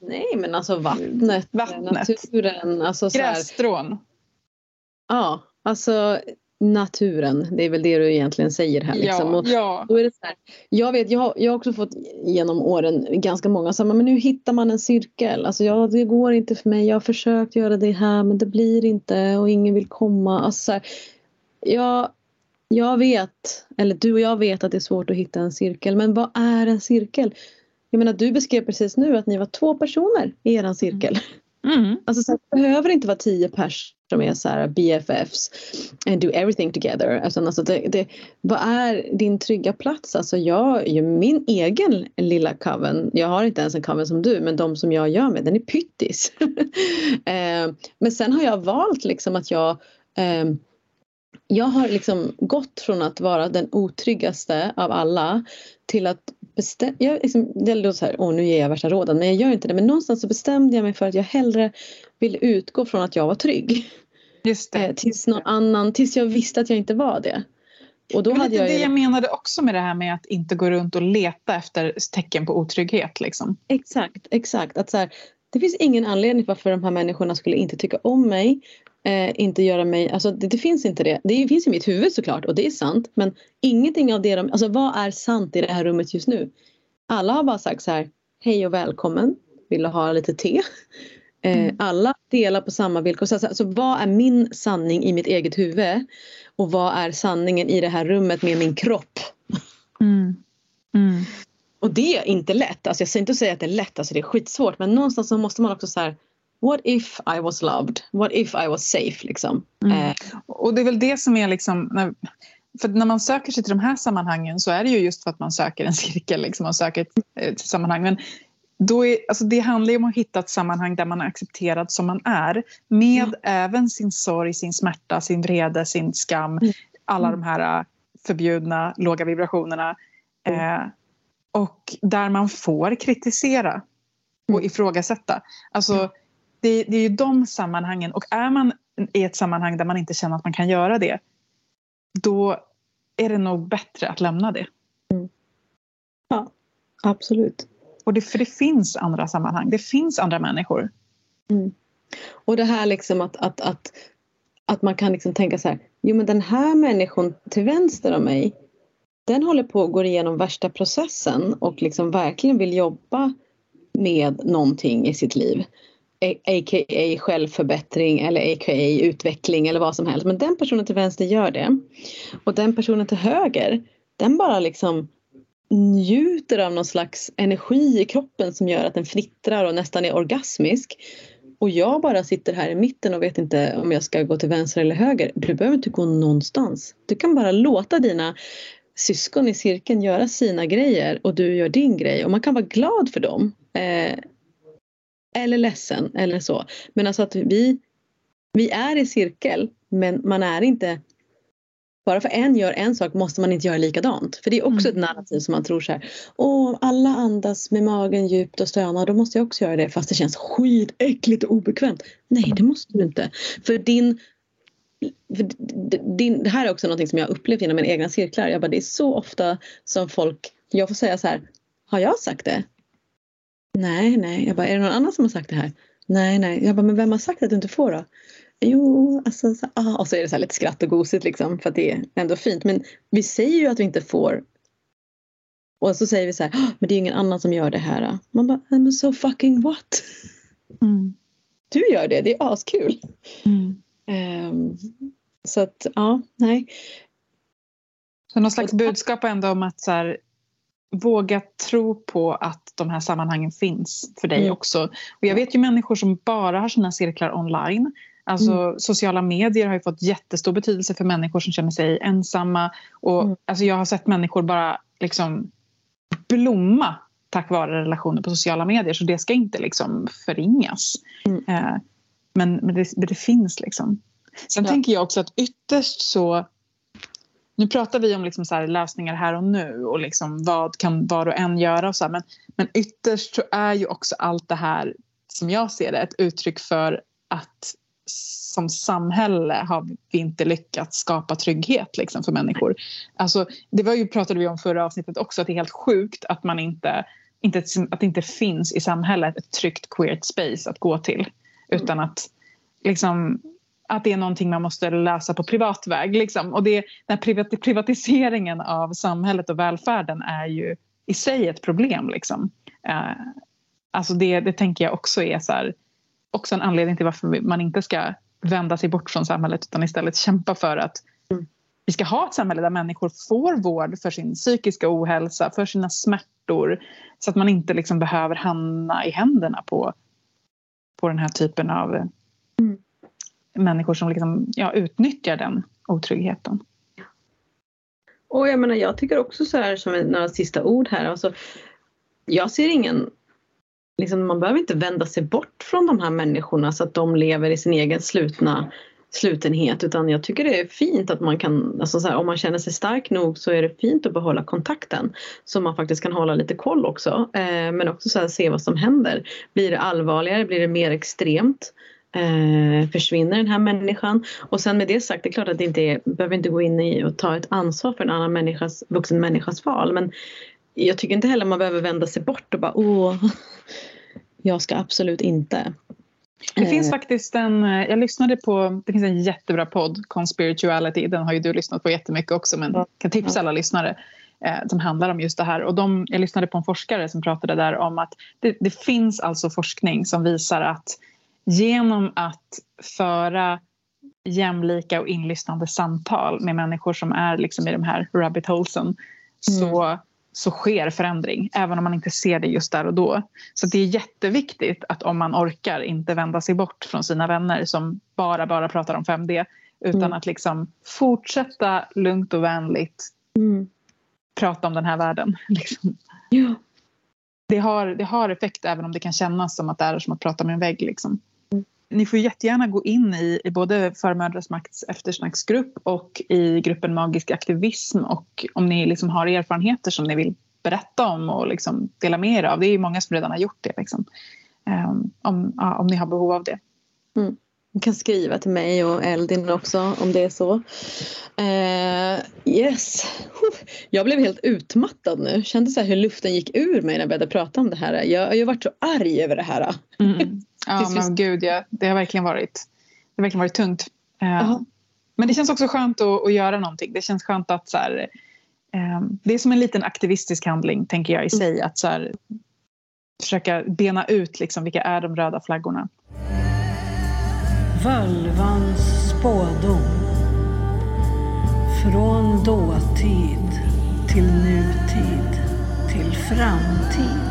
Nej, men alltså vattnet, vattnet. naturen. Alltså Grässtrån. Ja, alltså naturen. Det är väl det du egentligen säger här. Liksom. Ja, ja. Då är det så här, jag, vet, jag, har, jag har också fått genom åren ganska många som men nu hittar man en cirkel. Alltså, ja, det går inte för mig. Jag har försökt göra det här men det blir inte och ingen vill komma. Alltså, så här, jag, jag vet, eller du och jag vet att det är svårt att hitta en cirkel. Men vad är en cirkel? Jag menar du beskrev precis nu att ni var två personer i er cirkel. Mm. Mm. Alltså, så det behöver inte vara tio pers som är så här BFFs and do everything together. Alltså, alltså det, det, vad är din trygga plats? Alltså jag, min egen lilla coven, jag har inte ens en coven som du men de som jag gör med den är pyttis. eh, men sen har jag valt liksom att jag eh, jag har liksom gått från att vara den otryggaste av alla till att bestämma, jag liksom, det låter så här, åh nu ger jag värsta råden, men jag gör inte det. Men någonstans så bestämde jag mig för att jag hellre ville utgå från att jag var trygg. Just det. Eh, tills någon annan, tills jag visste att jag inte var det. Och då det hade jag det jag menade också med det här med att inte gå runt och leta efter tecken på otrygghet. Liksom. Exakt, exakt. Att så här, det finns ingen anledning varför de här människorna skulle inte tycka om mig. Eh, inte göra mig, alltså det, det, finns inte det. Det finns i mitt huvud såklart och det är sant. Men ingenting av det de, alltså vad är sant i det här rummet just nu? Alla har bara sagt så här, hej och välkommen, vill du ha lite te? Eh, mm. Alla delar på samma villkor. Så alltså, vad är min sanning i mitt eget huvud? Och vad är sanningen i det här rummet med min kropp? Mm. Mm. Och det är inte lätt. Alltså jag säger inte att säga att det är lätt, alltså det är skitsvårt. Men någonstans så måste man också så här, What if I was loved? What if I was safe? Liksom. Mm. Eh. Och det är väl det som är liksom... När, för när man söker sig till de här sammanhangen så är det ju just för att man söker en cirkel liksom, och söker ett, ett sammanhang. Men då är, alltså det handlar ju om att hitta ett sammanhang där man är accepterad som man är med mm. även sin sorg, sin smärta, sin vrede, sin skam. Mm. Alla mm. de här äh, förbjudna låga vibrationerna. Mm. Eh, och där man får kritisera och mm. ifrågasätta. Alltså, det, det är ju de sammanhangen. Och är man i ett sammanhang där man inte känner att man kan göra det då är det nog bättre att lämna det. Mm. Ja, absolut. Och det, för det finns andra sammanhang, det finns andra människor. Mm. Och det här liksom att, att, att, att man kan liksom tänka så här, jo men den här människan till vänster om mig den håller på att gå igenom värsta processen och liksom verkligen vill jobba med någonting i sitt liv a.k.a. självförbättring eller a.k.a. utveckling eller vad som helst. Men den personen till vänster gör det. Och den personen till höger, den bara liksom njuter av någon slags energi i kroppen som gör att den fnittrar och nästan är orgasmisk. Och jag bara sitter här i mitten och vet inte om jag ska gå till vänster eller höger. Du behöver inte gå någonstans. Du kan bara låta dina syskon i cirkeln göra sina grejer och du gör din grej och man kan vara glad för dem. Eh, eller ledsen eller så. Men alltså att vi, vi är i cirkel men man är inte bara för en gör en sak måste man inte göra likadant. För det är också mm. ett narrativ som man tror så här. Åh, alla andas med magen djupt och stönar, då måste jag också göra det fast det känns skitäckligt och obekvämt. Nej, det måste du inte. För din för din, det här är också något som jag upplevt genom mina egna cirklar. Jag bara, det är så ofta som folk, jag får säga så här, har jag sagt det? Nej, nej. Jag bara, är det någon annan som har sagt det här? Nej, nej. Jag bara, men vem har sagt att du inte får då? Jo, alltså, så, ah. och så är det så lite skratt och gosigt liksom för att det är ändå fint. Men vi säger ju att vi inte får. Och så säger vi så här, ah, men det är ingen annan som gör det här. Man bara, men so fucking what? Mm. Du gör det, det är askul. Mm. Um, så att, ja, nej. Så någon slags budskap ändå om att så här, våga tro på att de här sammanhangen finns för dig mm. också. Och jag vet ju människor som bara har sina cirklar online. Alltså, mm. Sociala medier har ju fått jättestor betydelse för människor som känner sig ensamma. Och, mm. alltså, jag har sett människor bara liksom blomma tack vare relationer på sociala medier så det ska inte liksom förringas. Mm. Eh, men, men, det, det finns liksom. Sen ja. tänker jag också att ytterst så nu pratar vi om liksom så här lösningar här och nu och liksom vad kan var och en göra och så här, men, men ytterst så är ju också allt det här som jag ser det ett uttryck för att som samhälle har vi inte lyckats skapa trygghet liksom, för människor. Alltså, det var ju, pratade vi om förra avsnittet också, att det är helt sjukt att, man inte, inte, att det inte finns i samhället ett tryggt queert space att gå till. Utan att, liksom, att det är någonting man måste lösa på privat väg. Liksom. Och det, den privatiseringen av samhället och välfärden är ju i sig ett problem. Liksom. Eh, alltså det, det tänker jag också är så här, också en anledning till varför man inte ska vända sig bort från samhället utan istället kämpa för att vi ska ha ett samhälle där människor får vård för sin psykiska ohälsa, för sina smärtor så att man inte liksom behöver hamna i händerna på, på den här typen av mm människor som liksom, ja, utnyttjar den otryggheten. Och jag menar, jag tycker också så här som några sista ord här. Alltså, jag ser ingen liksom, man behöver inte vända sig bort från de här människorna så att de lever i sin egen slutna slutenhet utan jag tycker det är fint att man kan, alltså så här, om man känner sig stark nog så är det fint att behålla kontakten så man faktiskt kan hålla lite koll också eh, men också så här, se vad som händer. Blir det allvarligare, blir det mer extremt? Eh, försvinner den här människan? Och sen med det sagt, det är klart att det inte är, behöver inte gå in i och ta ett ansvar för en annan människas, vuxen människas val men jag tycker inte heller man behöver vända sig bort och bara åh, jag ska absolut inte. Det finns eh. faktiskt en, jag lyssnade på, det finns en jättebra podd, Conspirituality, den har ju du lyssnat på jättemycket också men jag kan tipsa alla lyssnare eh, som handlar om just det här. Och de, jag lyssnade på en forskare som pratade där om att det, det finns alltså forskning som visar att genom att föra jämlika och inlyssnande samtal med människor som är liksom i de här rabbit holesen mm. så så sker förändring, även om man inte ser det just där och då. Så det är jätteviktigt att om man orkar inte vända sig bort från sina vänner som bara, bara pratar om 5D, utan mm. att liksom fortsätta lugnt och vänligt mm. prata om den här världen. Liksom. Ja. Det, har, det har effekt även om det kan kännas som att det är som att prata med en vägg. Liksom ni får jättegärna gå in i, i både Förmödrars makts eftersnacksgrupp och i gruppen Magisk aktivism och om ni liksom har erfarenheter som ni vill berätta om och liksom dela med er av. Det är många som redan har gjort det. Liksom. Um, om, ja, om ni har behov av det. Mm. Ni kan skriva till mig och Eldin också om det är så. Uh, yes. Jag blev helt utmattad nu. Kände så hur luften gick ur mig när jag började prata om det här. Jag, har varit så arg över det här. Mm. Ja, men gud ja. Det har verkligen varit, det har verkligen varit tungt. Uh, men det känns också skönt att, att, göra någonting. Det känns skönt att så här, um, det är som en liten aktivistisk handling tänker jag i sig. Att så här, försöka bena ut liksom, vilka är de röda flaggorna. Völvans spådom. Från dåtid till nutid till framtid.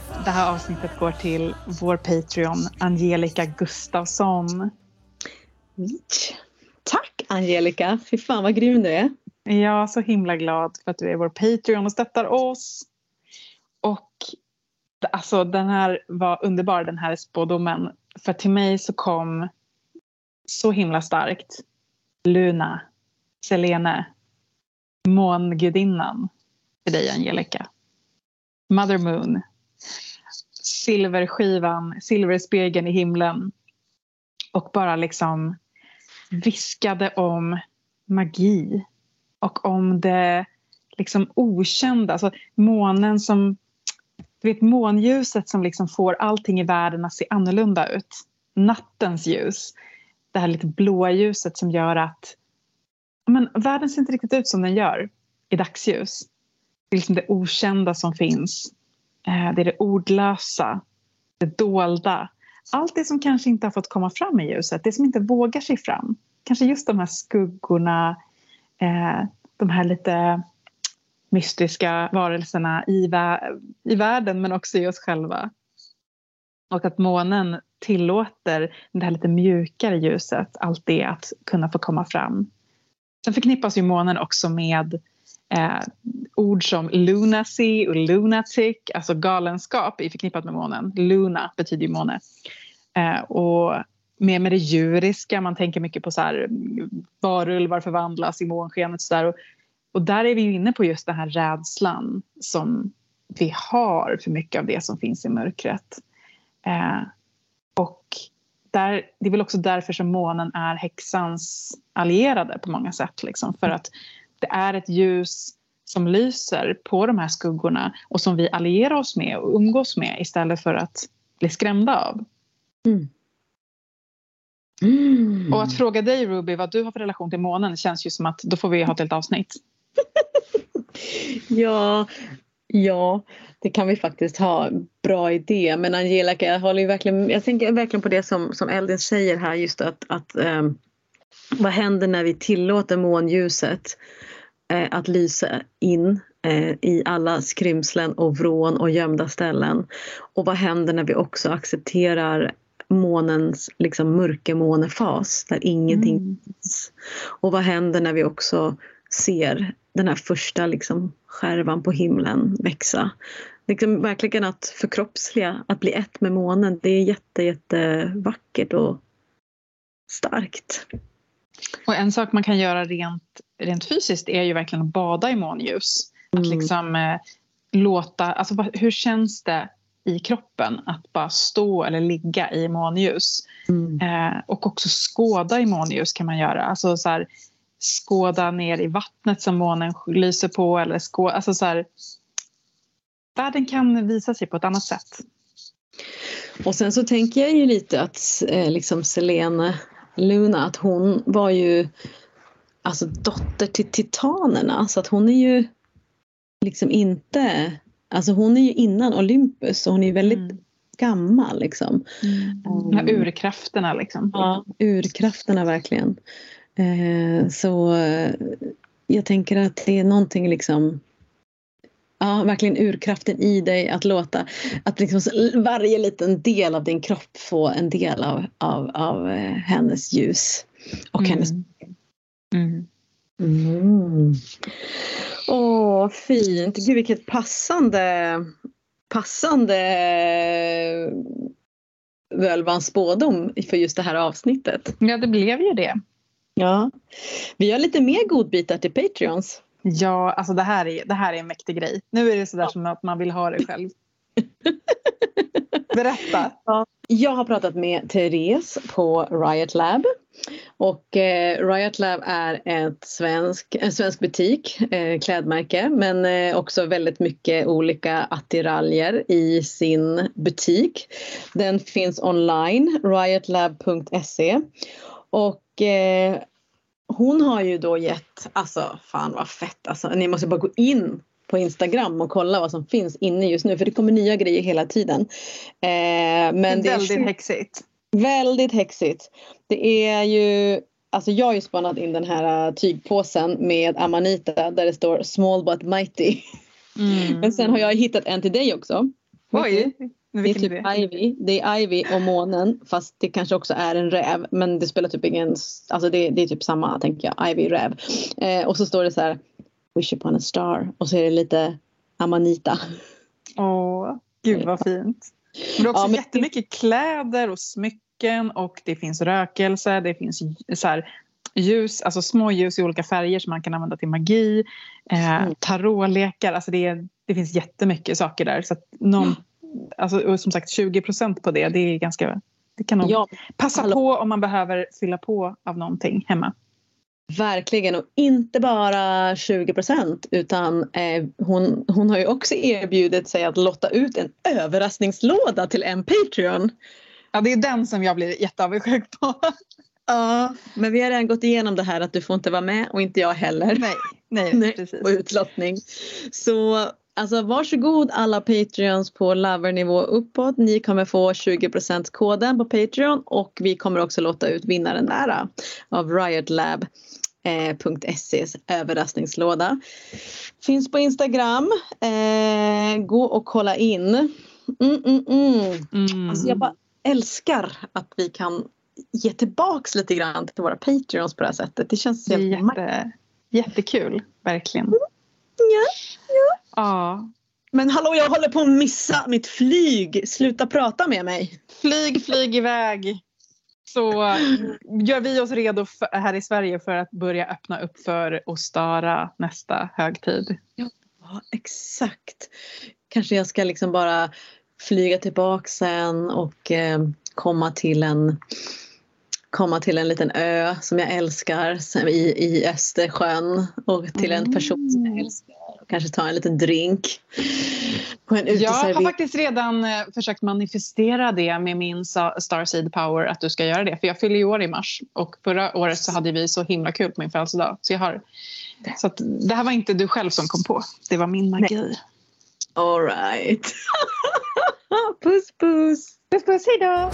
Det här avsnittet går till vår Patreon Angelica Gustafsson. Tack Angelica! Fy fan vad grym du är. Jag är så himla glad för att du är vår Patreon och stöttar oss. Och alltså den här var underbar den här spådomen. För till mig så kom så himla starkt Luna, Selene, mångudinnan för dig Angelica. Mother Moon. Silverskivan, silverspegeln i himlen. Och bara liksom viskade om magi. Och om det liksom okända. Alltså månen som... Du vet månljuset som liksom får allting i världen att se annorlunda ut. Nattens ljus. Det här lite blåa ljuset som gör att men, världen ser inte riktigt ut som den gör i dagsljus. Det är liksom det okända som finns. Eh, det är det ordlösa, det dolda. Allt det som kanske inte har fått komma fram i ljuset, det som inte vågar sig fram. Kanske just de här skuggorna, eh, de här lite mystiska varelserna i, vä- i världen men också i oss själva. Och att månen tillåter det här lite mjukare ljuset, allt det att kunna få komma fram. Sen förknippas ju månen också med eh, ord som lunacy och lunatic, alltså galenskap är förknippat med månen. Luna betyder ju måne. Eh, och mer med det djuriska, man tänker mycket på så här, varulvar förvandlas i månskenet. Så där. Och, och där är vi ju inne på just den här rädslan som vi har för mycket av det som finns i mörkret. Eh, och där, det är väl också därför som månen är häxans allierade på många sätt. Liksom, för att det är ett ljus som lyser på de här skuggorna och som vi allierar oss med och umgås med istället för att bli skrämda av. Mm. Mm. Och att fråga dig Ruby vad du har för relation till månen känns ju som att då får vi ha ett helt avsnitt. ja, ja, det kan vi faktiskt ha. Bra idé. Men Angelica, jag, håller ju verkligen, jag tänker verkligen på det som, som Eldin säger här just att, att um, vad händer när vi tillåter månljuset eh, att lysa in eh, i alla skrymslen och vrån och gömda ställen? Och vad händer när vi också accepterar månens liksom, mörkermånefas där ingenting Mm. finns? Och vad händer när vi också ser den här första liksom, skärvan på himlen växa? Liksom, verkligen att förkroppsliga, att bli ett med månen, det är jätte, jätte vackert och starkt. Och en sak man kan göra rent, rent fysiskt är ju verkligen att bada i månljus. Att Mm. liksom eh, låta, alltså hur känns det i kroppen att bara stå eller ligga i månljus? Mm. Eh, och också skåda i månljus kan man göra. Alltså så här, skåda ner i vattnet som månen lyser på eller skå, alltså så här, Världen kan visa sig på ett annat sätt. Och sen så tänker jag ju lite att eh, liksom Selene Luna, att hon var ju alltså dotter till titanerna så att hon är ju liksom inte, alltså hon är ju innan Olympus och hon är väldigt Mm. gammal liksom. De här urkrafterna liksom. Ja, urkrafterna verkligen. Eh, så jag tänker att det är någonting liksom Ja, verkligen urkraften i dig att låta att liksom varje liten del av din kropp få en del av, av, av eh, hennes ljus och Mm. hennes Mm. Mm. Åh, fint. Gud, vilket passande, passande völvans spådom för just det här avsnittet. Ja, det blev ju det. Ja. Vi har lite mer godbitar till Patreons. Ja, alltså det här är, det här är en mäktig grej. Nu är det sådär som att man vill ha det själv. Berätta. Jag har pratat med Therese på Riot Lab Och eh, Riot Lab är ett svensk, en svensk butik, eh, klädmärke, men eh, också väldigt mycket olika attiraljer i sin butik. Den finns online, riotlab.se. Och eh, hon har ju då gett, alltså fan vad fett alltså, ni måste bara gå in på Instagram och kolla vad som finns inne just nu för det kommer nya grejer hela tiden. Eh, men det är väldigt häxigt. Väldigt häxigt. Det är ju, alltså jag har ju spannat in den här äh, tygpåsen med Amanita där det står small but mighty. Mm. Men sen har jag hittat en till dig också. Oj, Det är typ idé. Ivy. Det är Ivy och månen fast det kanske också är en räv. Men det spelar typ ingen, alltså det, det är typ samma tänker jag, Ivy räv. Eh, och så står det så här Wish upon a star och så är det lite Amanita. Åh, gud vad fint. Men det är också Ja, men- jättemycket kläder och smycken och det finns rökelse, det finns så här, ljus, alltså små ljus i olika färger som man kan använda till magi, eh, Mm. tarotlekar, alltså det, är- det finns jättemycket saker där. Så att någon, alltså, som sagt 20 procent på det, det är ganska, det kan nog Ja, passa hallå. på om man behöver fylla på av någonting hemma. Verkligen och inte bara 20 procent utan eh, hon, hon har ju också erbjudit sig att lotta ut en överraskningslåda till en Patreon. Ja, det är den som jag blir jätteavundsjuk på. Ja, men vi har redan gått igenom det här att du får inte vara med och inte jag heller nej, nej, Nej, precis. på utlottning. Så alltså varsågod alla Patreons på lovernivå uppåt. Ni kommer få 20% koden på Patreon och vi kommer också låta ut vinnaren där då, av Riotlab. Eh, överraskningslåda. Finns på Instagram. Eh, gå och kolla in. Mm, mm, mm. Mm. Alltså jag bara älskar att vi kan ge tillbaks lite grann till våra Patreons på det här sättet. Det känns helt jätte, jättekul, verkligen. Ja, Ja. Men hallå, jag håller på att missa mitt flyg. Sluta prata med mig. Flyg, flyg iväg. Så gör vi oss redo för, här i Sverige för att börja öppna upp för Ostara nästa högtid. Ja, exakt. Kanske jag ska liksom bara flyga tillbaka sen och eh, komma till en komma till en liten ö som jag älskar i, i Östersjön och till en person som jag älskar och kanske ta en liten drink på en Jag har uteservering. faktiskt redan eh, försökt manifestera det med min Starseed Power att du ska göra det. För jag fyller ju år i mars och förra året så hade vi så himla kul på min födelsedag. Så, jag har, så att, det här var inte du själv som kom på, det var min magi. All right. puss puss. Puss puss, hejdå!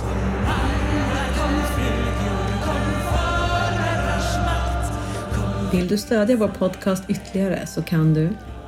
Vill du stödja vår podcast ytterligare så kan du